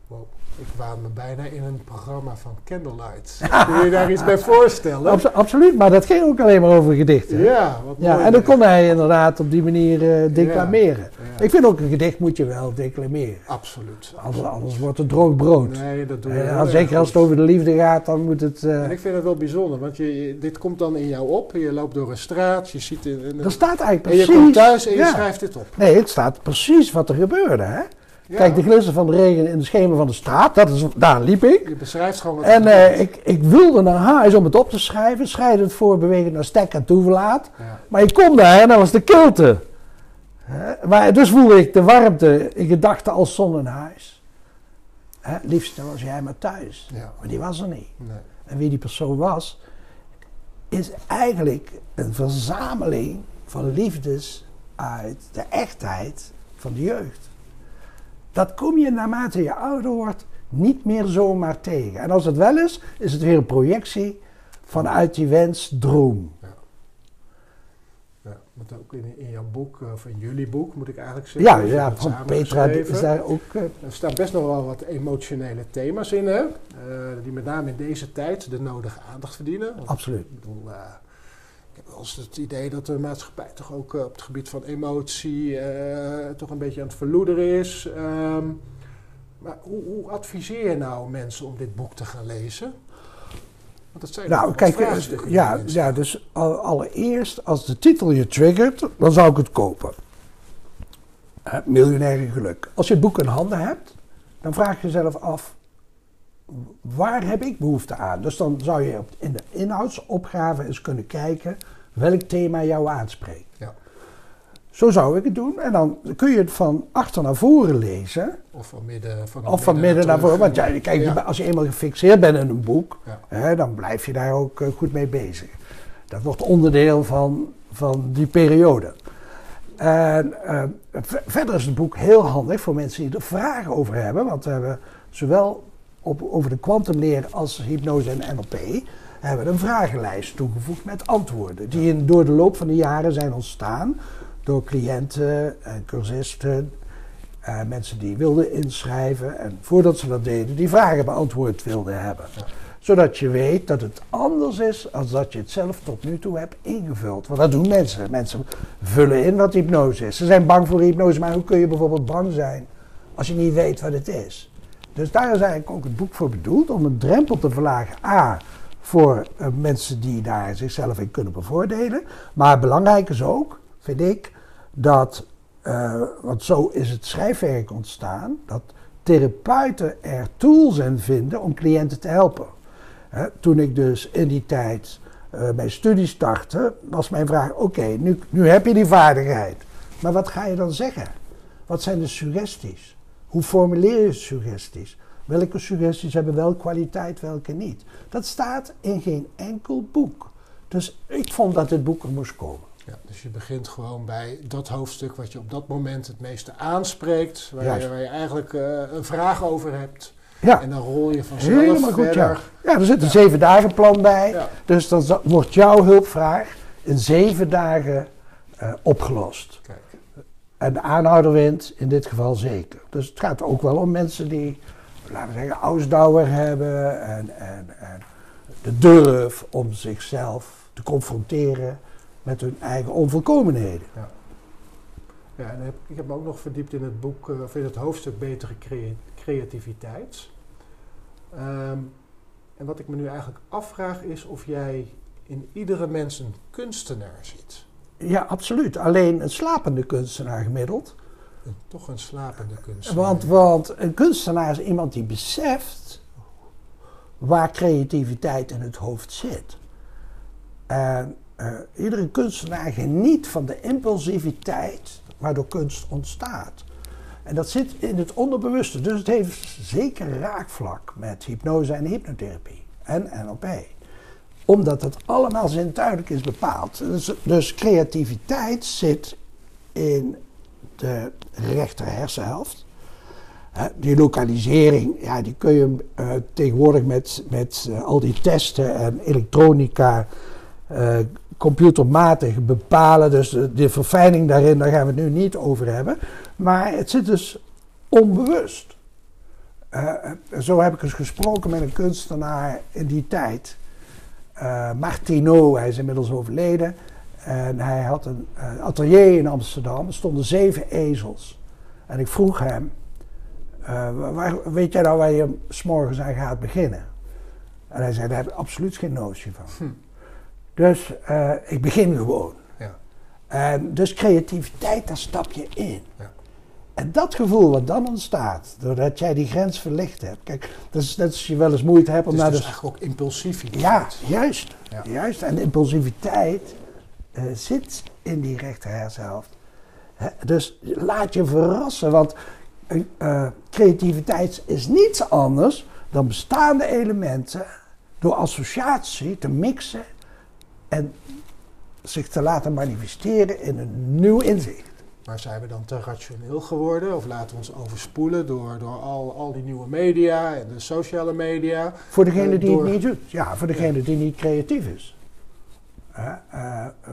A: Wow. Ik waan me bijna in een programma van Candlelight. Kun je daar iets bij voorstellen?
B: Abso- absoluut, maar dat ging ook alleen maar over gedichten.
A: Ja, wat
B: Ja, en dan kon hij inderdaad op die manier eh, declameren.
A: Ja.
B: Ik vind ook een gedicht moet je wel declameren.
A: Absoluut.
B: Anders, anders wordt het droog brood.
A: Nee, dat doe je
B: Eh, zeker als het over de liefde gaat, dan moet het... eh,
A: En ik vind het wel bijzonder, want je, je- dit komt dan in jou op. Je loopt door een straat, je ziet in, in-
B: er staat eigenlijk
A: en je
B: precies...
A: komt thuis en je schrijft dit op.
B: Nee, het staat precies wat er gebeurde. Hè?
A: Ja.
B: Kijk, de glinster van de regen in de schemer van de straat, dat is, daar liep ik.
A: Je beschrijft gewoon
B: En eh, ik, ik wilde naar huis om het op te schrijven, schrijdend voorbewegend naar stek en toeverlaat.
A: Ja.
B: Maar ik kom daar en dat was de kilte. Maar dus voelde ik de warmte in gedachten als zon in huis. Liefst was jij maar thuis.
A: Ja.
B: Maar die was er niet.
A: Nee.
B: En wie die persoon was, is eigenlijk een verzameling van liefdes uit de echtheid van de jeugd. Dat kom je naarmate je ouder wordt niet meer zomaar tegen. En als het wel is, is het weer een projectie vanuit die wens, droom.
A: Ja, want ook in, in jouw boek, eh, of in jullie boek moet ik eigenlijk zeggen.
B: Ja,
A: je
B: ja van Petra is daar ook... eh,
A: Er staan best nog wel wat emotionele thema's in, hè? Eh, die met name in deze tijd de nodige aandacht verdienen. Want
B: absoluut.
A: Ik bedoel, ik heb wel eens het idee dat de maatschappij toch ook eh, op het gebied van emotie eh, toch een beetje aan het verloederen is. Ehm, maar hoe, hoe adviseer je nou mensen om dit boek te gaan lezen? Want dat zijn
B: Nou, kijk, eh,
A: vraagstukken
B: ja, ja, dus al- allereerst, als de titel je triggert, dan zou ik het kopen. Miljonair geluk. Als je het boek in handen hebt, dan vraag je jezelf af, waar heb ik behoefte aan? Dus dan zou je op- in de inhoudsopgave eens kunnen kijken welk thema jou aanspreekt.
A: Ja.
B: Zo zou ik het doen. En dan kun je het van achter naar voren lezen.
A: Of van midden, van
B: Of van midden naar voren. Want ja, kijk,
A: Ja.
B: als je eenmaal gefixeerd bent in een boek,
A: Ja.
B: hè, dan blijf je daar ook eh, goed mee bezig. Dat wordt onderdeel van, van die periode. En eh, verder is het boek heel handig voor mensen die er vragen over hebben. Want we hebben zowel op, over de kwantumleer als hypnose en NLP hebben we een vragenlijst toegevoegd met antwoorden. Die in, door de loop van de jaren zijn ontstaan door cliënten en cursisten. mensen die wilden inschrijven en voordat ze dat deden, die vragen beantwoord wilden hebben.
A: Ja.
B: Zodat je weet dat het anders is als dat je het zelf tot nu toe hebt ingevuld. Want dat doen mensen. Mensen vullen in wat hypnose is. Ze zijn bang voor hypnose, maar hoe kun je bijvoorbeeld bang zijn als je niet weet wat het is? Dus daar is eigenlijk ook het boek voor bedoeld, om een drempel te verlagen. A, voor eh, mensen die daar zichzelf in kunnen bevoordelen. Maar belangrijk is ook, vind ik, dat, eh, want zo is het schrijfwerk ontstaan, dat therapeuten er tools in vinden om cliënten te helpen. Toen ik dus in die tijd eh, mijn studie startte, was mijn vraag: oké, nu, nu heb je die vaardigheid. Maar wat ga je dan zeggen? Wat zijn de suggesties? Hoe formuleer je suggesties? Welke suggesties hebben wel kwaliteit, welke niet? Dat staat in geen enkel boek. Dus ik vond dat dit boek er moest komen.
A: Ja, dus je begint gewoon bij dat hoofdstuk wat je op dat moment het meeste aanspreekt. Waar, je, waar je eigenlijk eh, een vraag over hebt.
B: Ja,
A: En dan rol je vanzelf
B: helemaal goed. Ja.
A: verder.
B: ja, er zit een zeven dagen plan bij.
A: Ja.
B: Dus dan wordt jouw hulpvraag in zeven dagen eh, opgelost.
A: Kijk.
B: En de aanhouder wint in dit geval zeker. Dus het gaat ook wel om mensen die, laten we zeggen, ausdauer hebben en, en, en de durf om zichzelf te confronteren met hun eigen onvolkomenheden.
A: Ja, en heb, ik heb me ook nog verdiept in het boek, eh, of in het hoofdstuk Betere crea- Creativiteit. Ehm, en wat ik me nu eigenlijk afvraag is of jij in iedere mens een kunstenaar ziet.
B: Ja, absoluut. Alleen een slapende kunstenaar gemiddeld.
A: Toch een slapende kunstenaar.
B: Want, want een kunstenaar is iemand die beseft waar creativiteit in het hoofd zit. En eh, iedere kunstenaar geniet van de impulsiviteit waardoor kunst ontstaat. En dat zit in het onderbewuste. Dus het heeft zeker raakvlak met hypnose en hypnotherapie en NLP. Omdat het allemaal zintuigelijk is bepaald. Dus, dus creativiteit zit in de rechter hersenhelft. Die lokalisering, ja, die kun je eh, tegenwoordig met, met eh, al die testen en elektronica eh, computermatig bepalen. Dus de, verfijning daarin, daar gaan we het nu niet over hebben. Maar het zit dus onbewust. Zo heb ik eens gesproken met een kunstenaar in die tijd. Eh, Martino, hij is inmiddels overleden. En hij had een eh, atelier in Amsterdam. Er stonden zeven ezels. En ik vroeg hem: eh, waar, Weet jij nou waar je s'morgens aan gaat beginnen? En hij zei: Daar heb ik absoluut geen notie van. Dus eh, ik begin gewoon.
A: Ja.
B: En dus creativiteit, daar stap je in.
A: Ja.
B: En dat gevoel wat dan ontstaat, doordat jij die grens verlicht hebt. Kijk, dat is net als je wel eens moeite hebt om
A: is
B: naar
A: dus
B: de
A: eigenlijk ook impulsieviteit.
B: ja, juist.
A: Ja.
B: juist. En impulsiviteit eh, zit in die rechter hersenhelft. Dus laat je verrassen, want eh, eh, creativiteit is niets anders dan bestaande elementen door associatie te mixen en zich te laten manifesteren in een nieuw inzicht.
A: Maar zijn we dan te rationeel geworden? Of laten we ons overspoelen door, door al, al die nieuwe media en de sociale media?
B: Voor degene
A: Eh,
B: die
A: door-
B: het niet doet. Ja, voor degene die niet creatief is. Eh,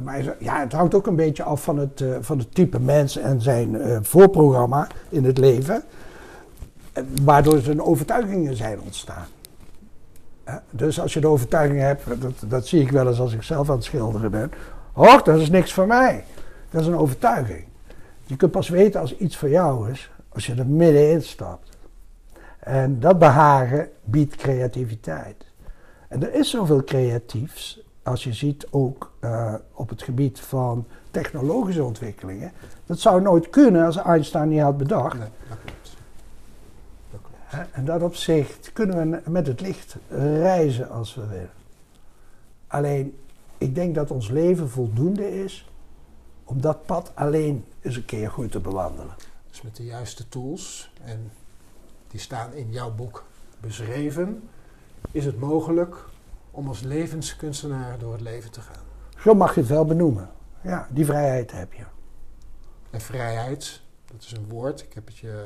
B: maar ja, het hangt ook een beetje af van het, eh, van het type mens en zijn voorprogramma in het leven. waardoor zijn overtuigingen zijn ontstaan. Dus als je de overtuiging hebt, dat, dat zie ik wel eens als ik zelf aan het schilderen ben. Och, dat is niks voor mij. Dat is een overtuiging. Je kunt pas weten als iets voor jou is, als je er middenin stapt. En dat behagen biedt creativiteit. En er is zoveel creatiefs, als je ziet ook eh, op het gebied van technologische ontwikkelingen. Dat zou nooit kunnen als Einstein niet had bedacht.
A: Nee, dat klopt. Dat klopt.
B: En dat opzicht kunnen we met het licht reizen als we willen. Alleen, ik denk dat ons leven voldoende is om dat pad alleen eens een keer goed te bewandelen.
A: Dus met de juiste tools, en die staan in jouw boek beschreven, is het mogelijk om als levenskunstenaar door het leven te gaan.
B: Zo mag je het wel benoemen. Ja, die vrijheid heb je.
A: En vrijheid, dat is een woord, ik heb het je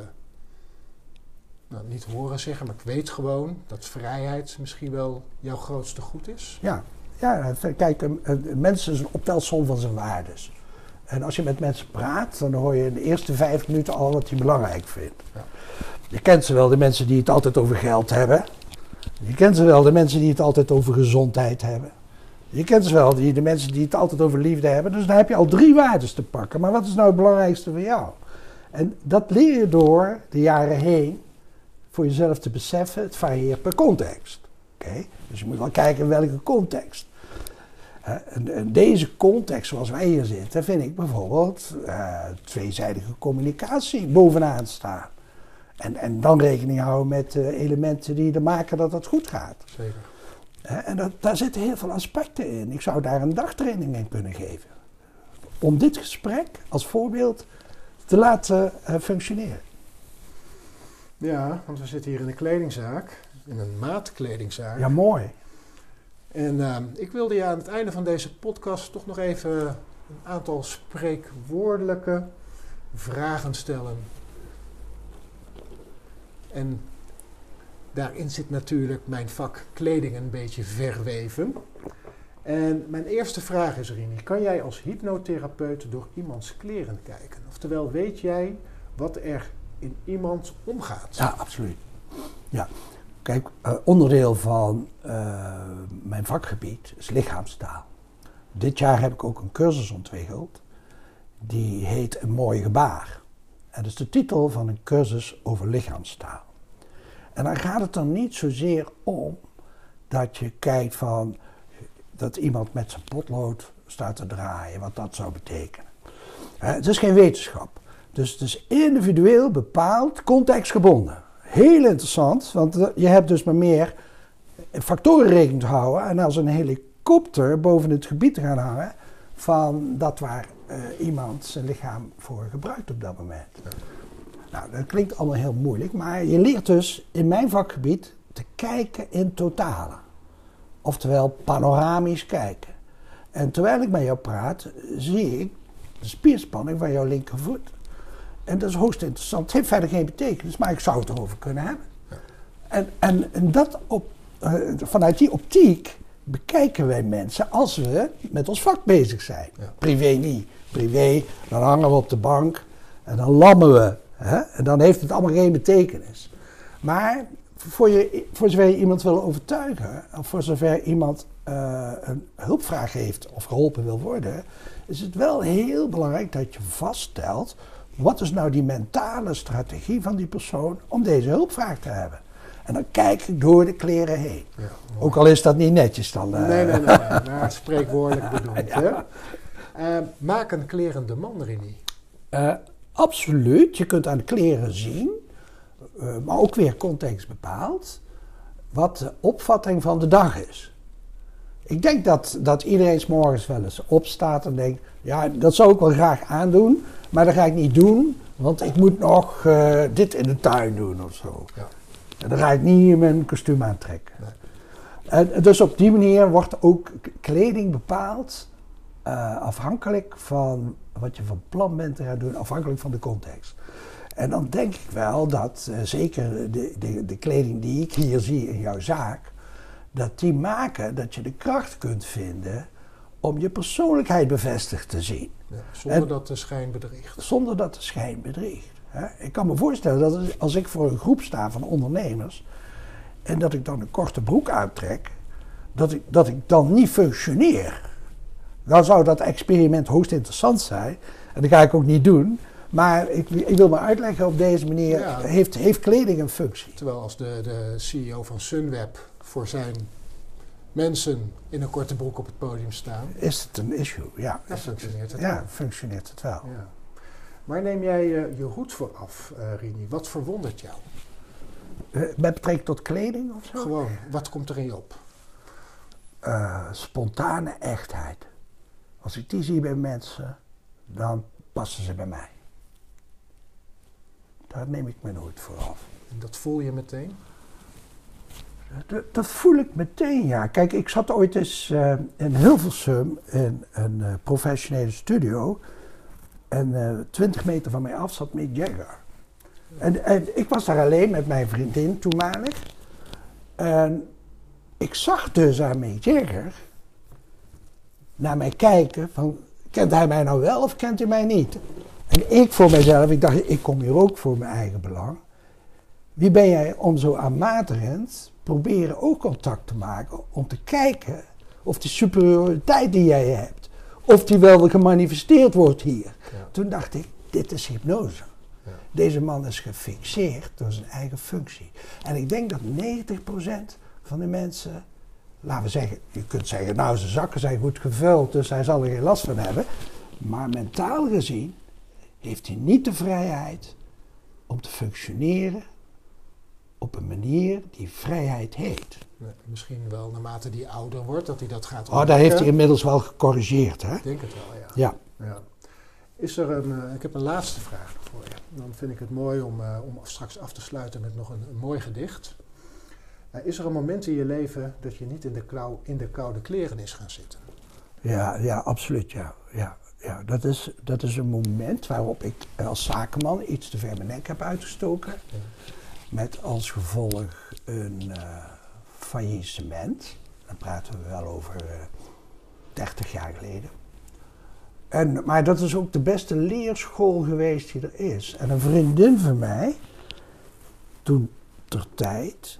A: nou, niet horen zeggen, maar ik weet gewoon dat vrijheid misschien wel jouw grootste goed is.
B: Ja, ja kijk, een, een mens is een optelsom van zijn waardes. En als je met mensen praat, dan hoor je in de eerste vijf minuten al wat je belangrijk vindt.
A: Ja.
B: Je kent ze wel, de mensen die het altijd over geld hebben. Je kent ze wel, de mensen die het altijd over gezondheid hebben. Je kent ze wel, die, de mensen die het altijd over liefde hebben. Dus dan heb je al drie waardes te pakken. Maar wat is nou het belangrijkste voor jou? En dat leer je door de jaren heen voor jezelf te beseffen. Het varieert per context. Oké? Dus je moet wel kijken in welke context. En, en deze context zoals wij hier zitten, vind ik bijvoorbeeld eh, tweezijdige communicatie bovenaan staan. En, en dan rekening houden met eh, elementen die er maken dat het goed gaat.
A: Zeker.
B: En dat, daar zitten heel veel aspecten in. Ik zou daar een dagtraining in kunnen geven. Om dit gesprek als voorbeeld te laten eh, functioneren.
A: Ja, want we zitten hier in een kledingzaak, in een maatkledingzaak.
B: Ja, mooi.
A: En ehm, ik wilde je aan het einde van deze podcast toch nog even een aantal spreekwoordelijke vragen stellen. En daarin zit natuurlijk mijn vak kleding een beetje verweven. En mijn eerste vraag is, Rini, kan jij als hypnotherapeut door iemands kleren kijken? Oftewel, weet jij wat er in iemand omgaat?
B: Ja, absoluut. Ja. Kijk, eh, onderdeel van eh, mijn vakgebied is lichaamstaal. Dit jaar heb ik ook een cursus ontwikkeld. Die heet Een mooi gebaar. En dat is de titel van een cursus over lichaamstaal. En dan gaat het er niet zozeer om dat je kijkt van dat iemand met zijn potlood staat te draaien, wat dat zou betekenen. Het is geen wetenschap. Dus het is individueel bepaald, contextgebonden. Heel interessant, want eh, je hebt dus maar meer factoren rekening te houden. En als een helikopter boven het gebied te gaan hangen van dat waar eh, iemand zijn lichaam voor gebruikt op dat moment. Nou, dat klinkt allemaal heel moeilijk, maar je leert dus in mijn vakgebied te kijken in totalen. Oftewel panoramisch kijken. En terwijl ik met jou praat, zie ik de spierspanning van jouw linkervoet. En dat is hoogst interessant. Het heeft verder geen betekenis, maar ik zou het erover kunnen hebben. En, en, en dat op, uh, vanuit die optiek bekijken wij mensen als we met ons vak bezig zijn. Privé niet. Privé, dan hangen we op de bank en dan lammen we. Hè? En dan heeft het allemaal geen betekenis. Maar voor, je, voor zover je iemand wil overtuigen, of voor zover iemand uh, een hulpvraag heeft of geholpen wil worden, is het wel heel belangrijk dat je vaststelt wat is nou die mentale strategie van die persoon om deze hulpvraag te hebben. En dan kijk ik door de kleren heen. Ja, Ook al is dat niet netjes dan.
A: Uh... Nee, nee, nee, nee. Maar spreekwoordelijk bedoeld. ja. hè? Uh, maak een klerende man, Rini.
B: Uh, absoluut. Je kunt aan de kleren zien, maar ook weer context bepaald, wat de opvatting van de dag is. Ik denk dat, dat iedereen morgens wel eens opstaat en denkt: ja, dat zou ik wel graag aandoen, maar dat ga ik niet doen, want ik moet nog dit in de tuin doen of zo. Ja. En dan ga ik niet mijn kostuum aantrekken. En dus op die manier wordt ook kleding bepaald uh, afhankelijk van wat je van plan bent te gaan doen, afhankelijk van de context. En dan denk ik wel dat uh, zeker de, de, de kleding die ik hier zie in jouw zaak, dat die maken dat je de kracht kunt vinden om je persoonlijkheid bevestigd te zien.
A: Ja, zonder en, dat de schijn bedriegt.
B: Zonder dat de schijn bedriegt. Ik kan me voorstellen dat als ik voor een groep sta van ondernemers en dat ik dan een korte broek uittrek, dat ik, dat ik dan niet functioneer. Dan zou dat experiment hoogst interessant zijn. En dat ga ik ook niet doen. Maar ik, ik wil maar uitleggen op deze manier, heeft, heeft kleding een functie.
A: Terwijl als de, de CEO van Sunweb voor zijn mensen in een korte broek op het podium staan...
B: Is het een issue, ja.
A: Dan functioneert het
B: ja,
A: wel.
B: functioneert het wel. Ja.
A: Waar neem jij uh, je hoed voor af, uh, Rini? Wat verwondert jou?
B: Uh, met betrekking tot kleding of zo?
A: Gewoon, wat komt er in je op?
B: spontane echtheid. Als ik die zie bij mensen, dan passen ze bij mij. Daar neem ik mijn hoed voor af.
A: En dat voel je meteen?
B: Dat, voel ik meteen, ja. Kijk, ik zat ooit eens in Hilversum in een professionele studio en uh, eh, 20 meter van mij af zat Mick Jagger. En, en, ik was daar alleen met mijn vriendin toenmalig. En ik zag dus aan Mick Jagger naar mij kijken van... Kent hij mij nou wel of kent hij mij niet? En ik voor mezelf, ik dacht, ik kom hier ook voor mijn eigen belang. Wie ben jij om zo aanmatigend proberen ook contact te maken om te kijken of die superioriteit die jij hebt, of die wel gemanifesteerd wordt hier. Toen dacht ik, dit is hypnose. Ja. Deze man is gefixeerd door zijn eigen functie. En ik denk dat 90% van de mensen, laten we zeggen, je kunt zeggen, nou zijn zakken zijn goed gevuld, dus hij zal er geen last van hebben. Maar mentaal gezien heeft hij niet de vrijheid om te functioneren op een manier die vrijheid heet.
A: Misschien wel naarmate hij ouder wordt, dat hij dat gaat
B: Oh, daar heeft hij inmiddels wel gecorrigeerd, hè?
A: Ik denk het wel, ja.
B: Ja.
A: ja. Is er een, uh, ik heb een laatste vraag voor je. Dan vind ik het mooi om, uh, om straks af te sluiten met nog een, een mooi gedicht. Uh, is er een moment in je leven dat je niet in de, klauw, in de koude kleren is gaan zitten?
B: Ja, ja absoluut. Ja. Ja, ja. Dat, is, dat is een moment waarop ik als zakenman iets te ver mijn nek heb uitgestoken. Ja. Met als gevolg een faillissement. Dan praten we wel over 30 jaar geleden. En, maar dat is ook de beste leerschool geweest die er is. En een vriendin van mij, toen ter tijd,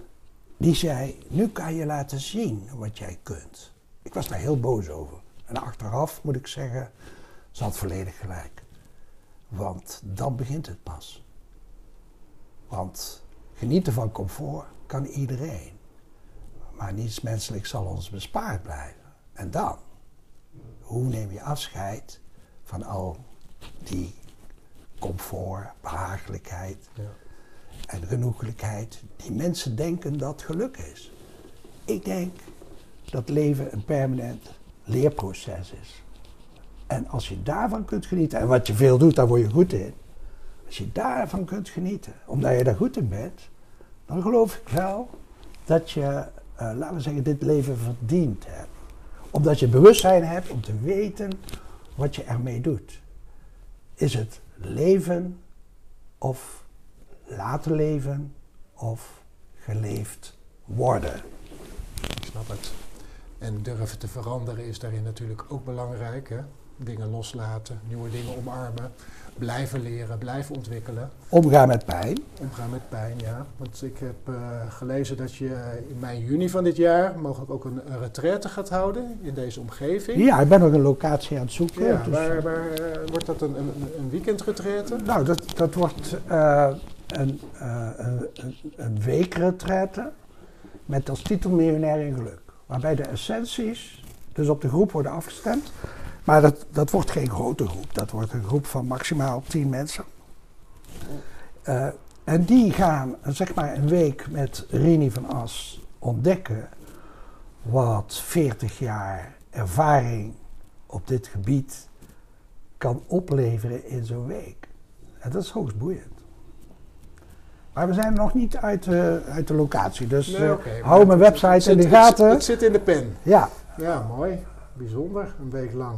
B: die zei: Nu kan je laten zien wat jij kunt. Ik was daar heel boos over. En achteraf moet ik zeggen: ze had volledig gelijk. Want dan begint het pas. Want genieten van comfort kan iedereen. Maar niets menselijk zal ons bespaard blijven. En dan hoe neem je afscheid van al die comfort, behagelijkheid
A: Ja.
B: en genoeglijkheid die mensen denken dat geluk is. Ik denk dat leven een permanent leerproces is. En als je daarvan kunt genieten, en wat je veel doet, daar word je goed in. Als je daarvan kunt genieten, omdat je daar goed in bent, dan geloof ik wel dat je, eh, laten we zeggen, dit leven verdiend hebt. Omdat je bewustzijn hebt om te weten wat je ermee doet. Is het leven of laten leven of geleefd worden?
A: Ik snap het. En durven te veranderen is daarin natuurlijk ook belangrijk. Hè? Dingen loslaten, nieuwe dingen omarmen, blijven leren, blijven ontwikkelen.
B: Omgaan met pijn.
A: Omgaan met pijn, ja. Want ik heb eh, gelezen dat je eh, in mei, juni van dit jaar mogelijk ook een, een retraite gaat houden in deze omgeving.
B: Ja, ik ben nog een locatie aan het zoeken.
A: Ja,
B: dus,
A: waar, waar eh, wordt dat een, een, een weekendretraite?
B: Nou, dat, dat wordt een, een, een- een weekretraite met als titel Miljonair in Geluk. Waarbij de essenties dus op de groep worden afgestemd. Maar dat, dat wordt geen grote groep. Dat wordt een groep van maximaal 10 mensen. Eh, en die gaan eh, zeg maar een week met Rini van As ontdekken wat 40 jaar ervaring op dit gebied kan opleveren in zo'n week. En dat is hoogst boeiend. Maar we zijn nog niet uit de, uit de locatie, dus
A: Nee,
B: eh, hou mijn website in de
A: zit- het
B: gaten.
A: Het zit in de pen.
B: Ja,
A: Ja, mooi. Bijzonder. Een week lang.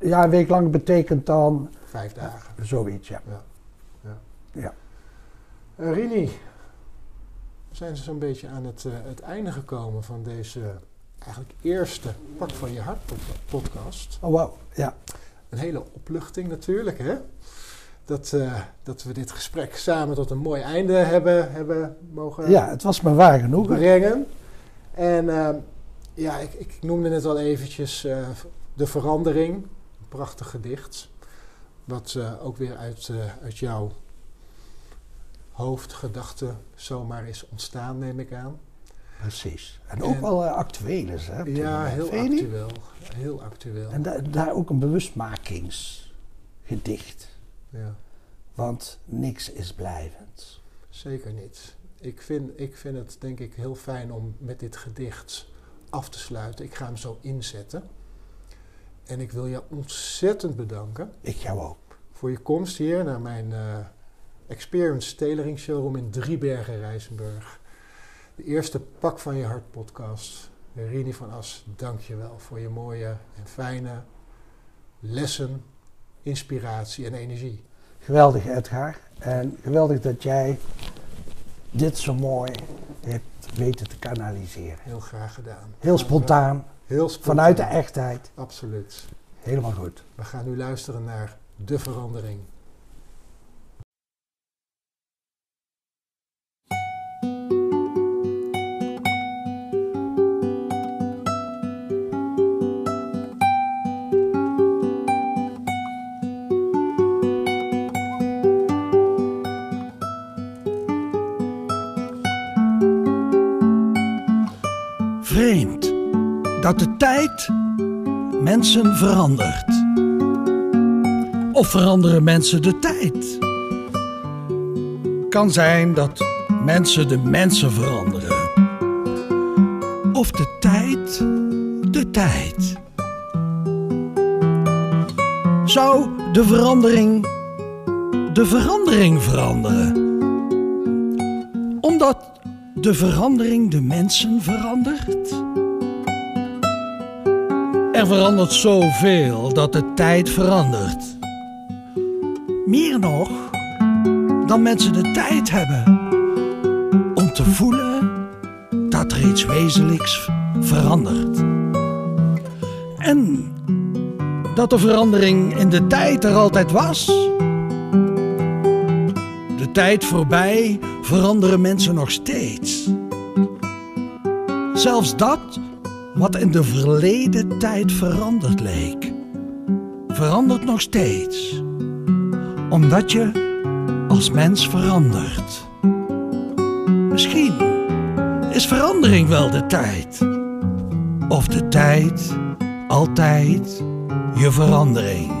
B: Ja, een week lang betekent dan
A: Vijf dagen.
B: zoiets, ja.
A: Eh, Rini, we zijn dus zo'n beetje aan het, eh, het einde gekomen van deze eigenlijk eerste Pak van je hart pod- podcast.
B: Oh, wauw, ja.
A: Een hele opluchting natuurlijk, hè? Dat, eh, dat we dit gesprek samen tot een mooi einde hebben, hebben mogen
B: Ja, het was me waar genoeg.
A: brengen. En ja, ik, ik noemde net al eventjes De Verandering. Prachtig gedicht. Wat eh, ook weer uit, eh, uit jouw hoofdgedachte zomaar is ontstaan, neem ik aan.
B: Precies. En ook wel eh, actueel is, hè?
A: Ja, heel actueel. Heel actueel.
B: En da- daar ook een bewustmakingsgedicht.
A: Ja,
B: Want niks is blijvend.
A: zeker niet. Ik vind, ik vind het denk ik heel fijn om met dit gedicht af te sluiten. Ik ga hem zo inzetten. En ik wil je ontzettend bedanken
B: Ik jou ook.
A: voor je komst hier naar mijn eh, Experience Tailoring Showroom in Driebergen, Rijsenburg. De eerste Pak van je Hart podcast. Rini van As, dank je wel voor je mooie en fijne lessen, inspiratie en energie.
B: Geweldig, Edgar. En geweldig dat jij dit zo mooi hebt weten te kanaliseren.
A: Heel graag gedaan.
B: Heel spontaan,
A: Heel spontaan.
B: vanuit de echtheid.
A: Absoluut.
B: Helemaal goed.
A: We gaan nu luisteren naar De Verandering.
C: Dat de tijd mensen verandert. Of veranderen mensen de tijd? Kan zijn dat mensen de mensen veranderen. Of de tijd de tijd. Zou de verandering de verandering veranderen? Omdat de verandering de mensen verandert? Er verandert zoveel dat de tijd verandert. Meer nog dan mensen de tijd hebben om te voelen dat er iets wezenlijks verandert. En dat de verandering in de tijd er altijd was. De tijd voorbij veranderen mensen nog steeds. Zelfs dat wat in de verleden tijd veranderd leek, verandert nog steeds. Omdat je als mens verandert. Misschien is verandering wel de tijd. Of de tijd altijd je verandering.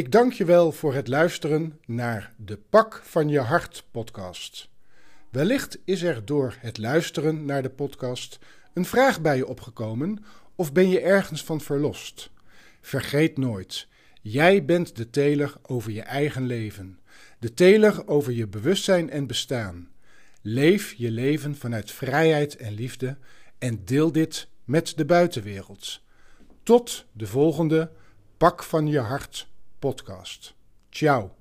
A: Ik dank je wel voor het luisteren naar de Pak van je Hart podcast. Wellicht is er door het luisteren naar de podcast een vraag bij je opgekomen of ben je ergens van verlost. Vergeet nooit, jij bent de teler over je eigen leven, de teler over je bewustzijn en bestaan. Leef je leven vanuit vrijheid en liefde en deel dit met de buitenwereld. Tot de volgende Pak van je Hart podcast. Ciao.